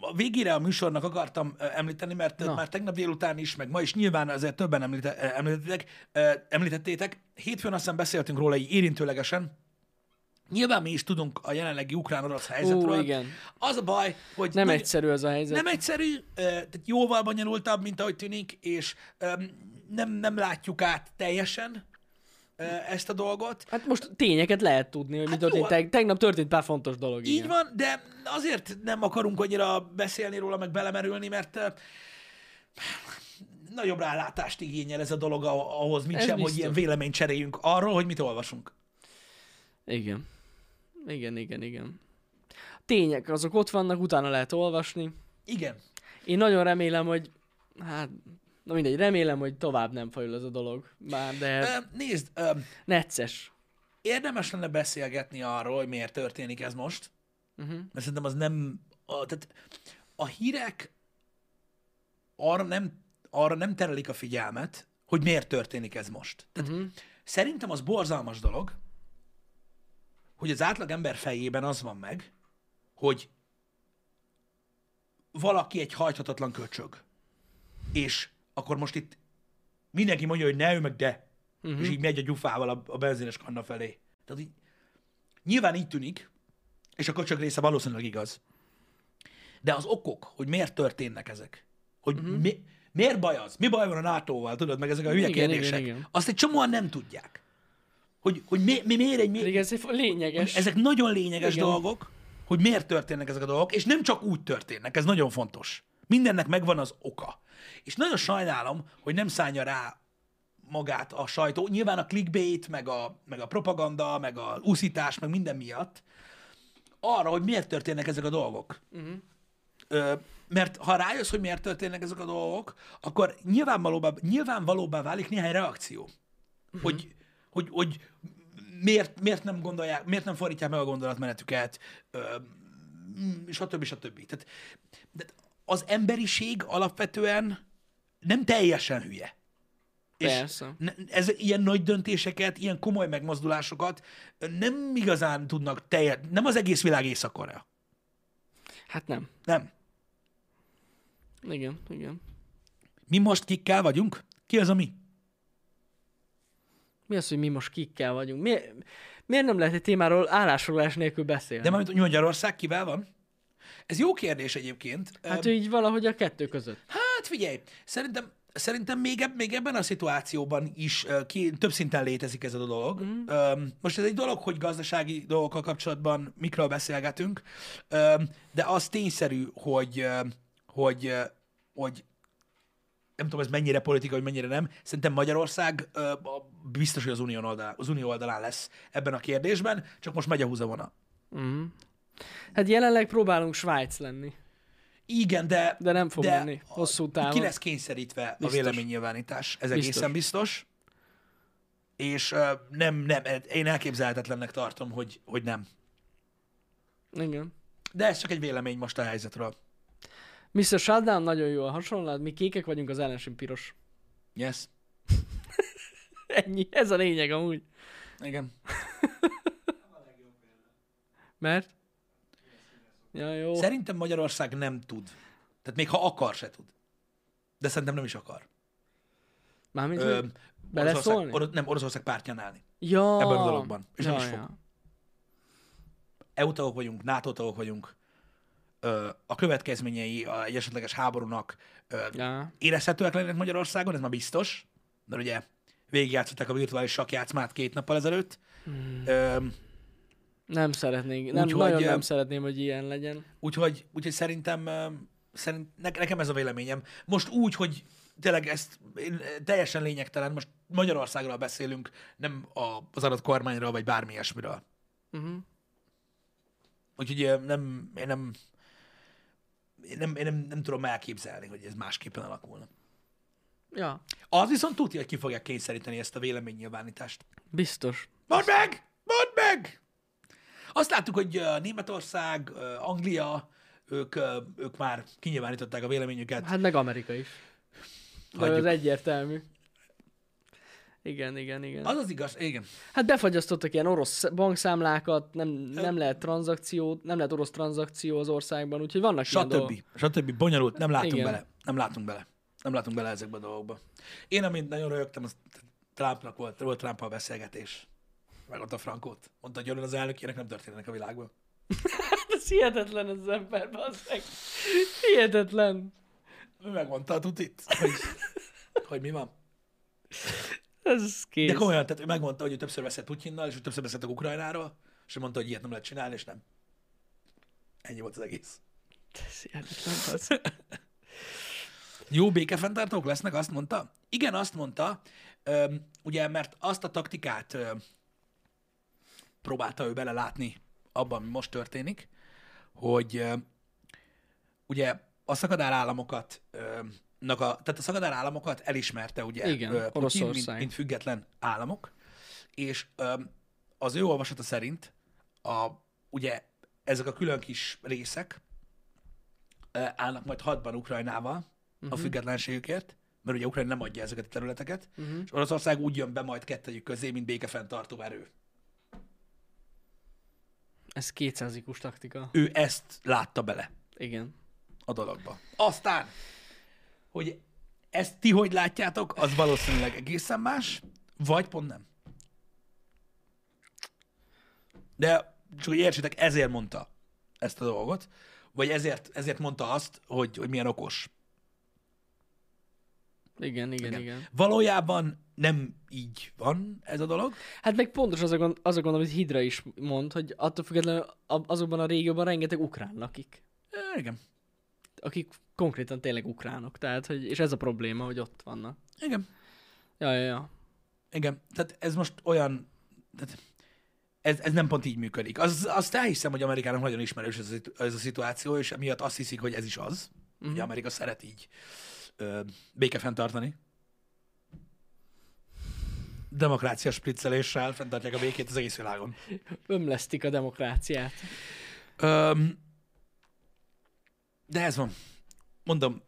a végére a műsornak akartam említeni, mert Na. Már tegnap délután is, meg ma is nyilván azért többen említe, ö, említettétek. Hétfőn aztán beszéltünk róla így érintőlegesen. Nyilván mi is tudunk a jelenlegi ukrán-orosz helyzetről. Ó, igen. Az a baj, hogy Nem nagy- egyszerű ez a helyzet. nem egyszerű, tehát jóval bonyolultabb, mint ahogy tűnik, és nem, nem látjuk át teljesen ezt a dolgot. Hát most tényeket lehet tudni, hogy mi Hát történt. jó. Teg- tegnap történt pár fontos dolog. Így igen. van, de azért nem akarunk annyira beszélni róla, meg belemerülni, mert nagyobb rálátást igényel ez a dolog ah- ahhoz, mint Ez sem, hogy biztos. ilyen véleményt cseréljünk arról, hogy mit olvasunk. Igen. Igen, igen, igen. Tények, azok ott vannak, utána lehet olvasni. Igen. Én nagyon remélem, hogy hát, na mindegy, remélem, hogy tovább nem fajul ez a dolog. Már, de Ö, Nézd, ö, necces. érdemes lenne beszélgetni arról, hogy miért történik ez most, Uh-huh. mert szerintem az nem, a, tehát a hírek arra nem, arra nem terelik a figyelmet, hogy miért történik ez most. Tehát Mhm. Szerintem az borzalmas dolog, hogy az átlag ember fejében az van meg, hogy valaki egy hajthatatlan köcsög. És akkor most itt mindenki mondja, hogy ne, ő meg de. Uh-huh. És így megy a gyufával a, a benzines kanna felé. Tehát így, nyilván így tűnik, és a köcsög része valószínűleg igaz. De az okok, hogy miért történnek ezek, hogy uh-huh. mi, miért baj az, mi baj van a NATO-val, tudod, meg ezek a hülye Igen, igen, kérdések, igen. azt egy csomóan nem tudják. Hogy, hogy mi, mi, miért egy... Mi, Pedig ez lényeges. ezek nagyon lényeges Igen. Igen. dolgok, hogy miért történnek ezek a dolgok, és nem csak úgy történnek, ez nagyon fontos. Mindennek megvan az oka. És nagyon sajnálom, hogy nem szánja rá magát a sajtó, nyilván a clickbait, meg a, meg a propaganda, meg a úszítás, meg minden miatt, arra, hogy miért történnek ezek a dolgok. Uh-huh. Ö, mert ha rájössz, hogy miért történnek ezek a dolgok, akkor nyilvánvalóbbá, nyilvánvalóbbá válik néhány reakció. Uh-huh. Hogy, hogy, hogy miért, miért nem gondolják, miért nem fordítják meg a gondolatmenetüket, ö, mm, stb. stb. Tehát, de az emberiség alapvetően nem teljesen hülye. Persze. ne- ez, ilyen nagy döntéseket, ilyen komoly megmozdulásokat nem igazán tudnak teljes, nem az egész világ észak Hát nem. Nem. Igen, igen. Mi most kikkel vagyunk? Ki az a mi? Mi az, hogy mi most kikkel vagyunk? Mi, miért nem lehet egy témáról állásfoglalás nélkül beszélni? De majd Magyarország kivel van? Ez jó kérdés egyébként. Hát Ö, így valahogy a kettő között. Hát figyelj, szerintem, szerintem még, még ebben a szituációban is ö, ki, több szinten létezik ez a dolog. Mm. Most ez egy dolog, hogy gazdasági dolgokkal kapcsolatban mikről beszélgetünk, Öm, de az tényszerű, hogy, ö, hogy, ö, hogy nem tudom, ez mennyire politika, vagy mennyire nem. Szerintem Magyarország biztos, hogy az unió oldalán, az unió oldalán lesz ebben a kérdésben, csak most megy a húzavona. Hát jelenleg próbálunk Svájc lenni. Igen, de... De nem fog de menni hosszú távon. Ki lesz kényszerítve Biztos. a véleménynyilvánítás, ez Biztos. egészen biztos. És uh, nem, nem, én elképzelhetetlennek tartom, hogy, hogy nem. Igen. De ez csak egy vélemény most a helyzetről. Mr. Shutdown nagyon jó a hasonlat, mi kékek vagyunk, az ellenség piros. Yes. [laughs] Ennyi, ez a lényeg amúgy. Igen. [laughs] Mert? Ja, jó. Szerintem Magyarország nem tud. Tehát még ha akar, se tud. De szerintem nem is akar. Mármint, Ö, hogy... Oroszország, Orosz, nem, Oroszország pártján állni. Ja. ebben a dologban. És nem ja, is fog. ja. EU tagok vagyunk, NATO tagok vagyunk. Ö, a következményei a egy esetleges háborúnak ö, Ja. érezhetőek lennének Magyarországon, ez már biztos. Mert ugye végigjátszották a virtuális sakjátszmát két nappal ezelőtt. Hmm. Ö, Nem szeretnék, nem, Úgyhogy, nagyon nem szeretném, hogy ilyen legyen. úgyhogy, úgyhogy szerintem szerint, ne, nekem ez a véleményem. Most úgy, hogy tényleg ezt teljesen lényegtelen, most Magyarországról beszélünk, nem a, az adott kormányról, vagy bármi ilyesmiről. Uh-huh. Úgyhogy nem, én nem, én nem, én nem, nem tudom elképzelni, hogy ez másképpen alakulna. Ja, Az viszont tudja, hogy ki fogják kényszeríteni ezt a véleménynyilvánítást. biztos. Mondd meg! Mondd meg! Azt láttuk, hogy Németország, Anglia, ők, ők már kinyilvánították a véleményüket. Hát meg Amerika is. Hagyjuk. az egyértelmű. Igen, igen, igen. Az az igaz, igen. Hát befagyasztottak ilyen orosz bankszámlákat, nem, nem lehet tranzakció, nem lehet orosz tranzakció az országban, úgyhogy vannak ilyen dolgok. Stb. Bonyolult, nem látunk Igen. bele. Nem látunk bele. Nem látunk bele ezekbe a dolgokba. Én, amint nagyon rögtem, az Trumpnak volt, volt Trump beszélgetés. Meg ott a Frankót. Mondta, hogy az elnök, ilyenek nem történnek a világban. Ez hihetetlen az ember, bazzeg. Hihetetlen. Megmondta a tutit, hogy, hogy mi van. Ez kész. De komolyan, tehát ő megmondta, hogy ő többször beszélt Putyinnal, és ő többször beszéltek Ukrajnáról, és ő mondta, hogy ilyet nem lehet csinálni, és nem. Ennyi volt az egész. Ez hihetetlen, bazd. Jó békefenntartók lesznek, azt mondta? Igen, azt mondta, ugye, mert azt a taktikát próbálta ő belelátni abban, ami most történik, hogy ugye a szakadár államokat, öm, nak a, tehát a államokat elismerte ugye Igen, Oroszország. mint, mint független államok, és az ő olvasata szerint a, ugye ezek a külön kis részek állnak majd hadban Ukrajnával, uh-huh. a függetlenségükért, mert ugye Ukrajna nem adja ezeket a területeket, uh-huh. és Oroszország úgy jön be majd kettejük közé, mint békefenntartó erő. Ez kétszázikus taktika. Ő ezt látta bele Igen. a dologba. Aztán, hogy ezt ti hogy látjátok, az valószínűleg egészen más, vagy pont nem. De csak hogy értsétek, ezért mondta ezt a dolgot, vagy ezért, ezért mondta azt, hogy, hogy milyen okos. Igen, igen, igen. igen. Valójában nem így van ez a dolog. Hát meg pontos az a, gond, az a gond, amit Hidra is mond, hogy attól függetlenül azokban a régióban rengeteg ukrán lakik. E, igen. Akik konkrétan tényleg ukránok. Tehát, hogy, és ez a probléma, hogy ott vannak. Igen. Ja, ja, ja. Igen. Tehát ez most olyan... Tehát ez, ez nem pont így működik. Az, azt elhiszem, hogy Amerikának nagyon ismerős ez, a ez a szituáció, és emiatt azt hiszik, hogy ez is az. Hogy Amerika szeret így ö, béke fenntartani. Demokrácia spricceléssel fenntartják a békét az egész világon. Ömlesztik a demokráciát. Öm, de ez van. Mondom,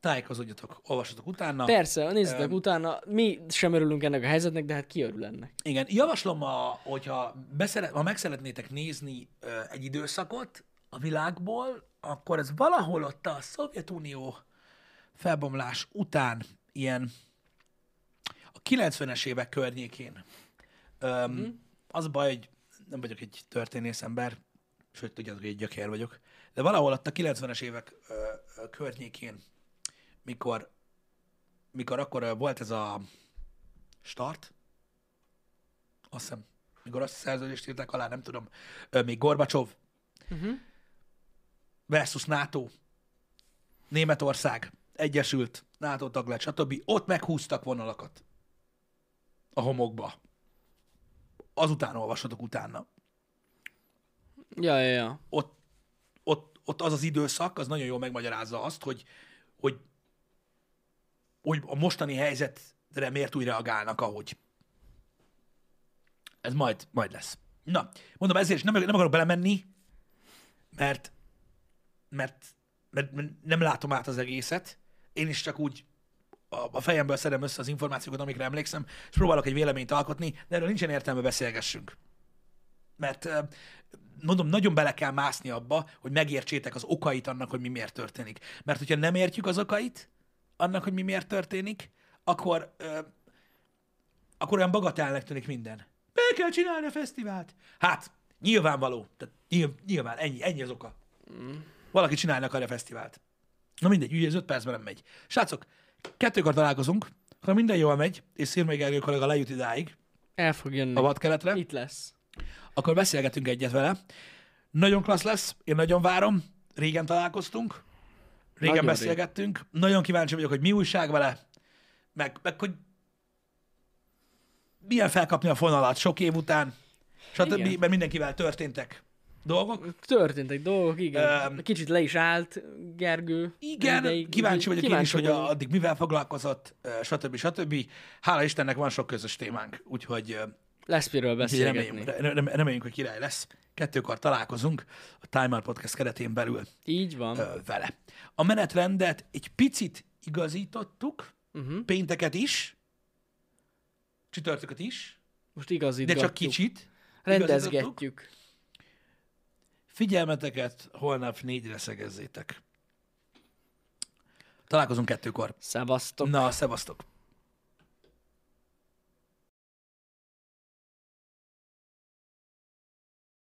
tájékozódjatok, olvassatok utána. Persze, nézzetek Öm. utána, mi sem örülünk ennek a helyzetnek, de hát ki örül ennek? Igen, javaslom, a, hogyha beszeret, ha meg szeretnétek nézni ö, egy időszakot a világból, akkor ez valahol ott a Szovjetunió felbomlás után, ilyen 90-es évek környékén. Öm, Mhm. Az a baj, hogy nem vagyok egy történész ember, sőt, tudjátok, hogy egy gyökér vagyok, de valahol ott a 90-es évek ö, ö, környékén, mikor, mikor akkor ö, volt ez a start, azt hiszem, mikor azt a szerződést írták alá, nem tudom, ö, még Gorbacsov Uh-huh. versus NATO, Németország, Egyesült, NATO tag lett, stb. Ott meghúztak vonalakat a homokba. Azután olvashatok utána. Ja, ja, ja. Ott, ott, ott az az időszak, az nagyon jól megmagyarázza azt, hogy, hogy, hogy a mostani helyzetre miért úgy reagálnak, ahogy. Ez majd, majd lesz. Na, mondom, ezért is nem, nem akarok belemenni, mert, mert, mert, mert nem látom át az egészet. Én is csak úgy a, fejemből szedem össze az információkat, amikre emlékszem, és próbálok egy véleményt alkotni, de erről nincsen értelme beszélgessünk. Mert mondom, nagyon bele kell mászni abba, hogy megértsétek az okait annak, hogy mi miért történik. Mert hogyha nem értjük az okait annak, hogy mi miért történik, akkor, ö, akkor olyan bagatelnek tűnik minden. Be kell csinálni a fesztivált. Hát, nyilvánvaló. Tehát nyilv, nyilván, ennyi, ennyi az oka. Valaki csinálni akarja a fesztivált. Na mindegy, ugye ez öt percben nem megy. Srácok, kettőkor találkozunk, ha minden jól megy, és Szirmai Gergő kollega lejut idáig, El fog jönni. a vadkeletre, Itt lesz. akkor beszélgetünk egyet vele. Nagyon klassz lesz, én nagyon várom. Régen találkoztunk, régen Nagyon beszélgettünk. Nagyon kíváncsi vagyok, hogy mi újság vele, meg, meg hogy milyen felkapni a fonalat sok év után, stb. Igen. Mert mindenkivel történtek dolgok. Történtek dolgok, igen. Öm. Kicsit le is állt Gergő. Igen, ideig. kíváncsi vagyok én is, hogy vagyok. a, addig mivel foglalkozott, stb. stb. Hála Istennek van sok közös témánk, úgyhogy Lesz miről beszélgetni. reméljünk, re- reméljünk, hogy király lesz. Kettőkor találkozunk a Time Out Podcast keretén belül Így van. vele. A menetrendet egy picit igazítottuk, Uh-huh. pénteket is, csütörtököt is, Most igazít. de csak kicsit. igazítottuk. Rendezgetjük. Figyelmeteket holnap négyre szegezzétek. Találkozunk kettőkor. Szevasztok. Na, szevasztok!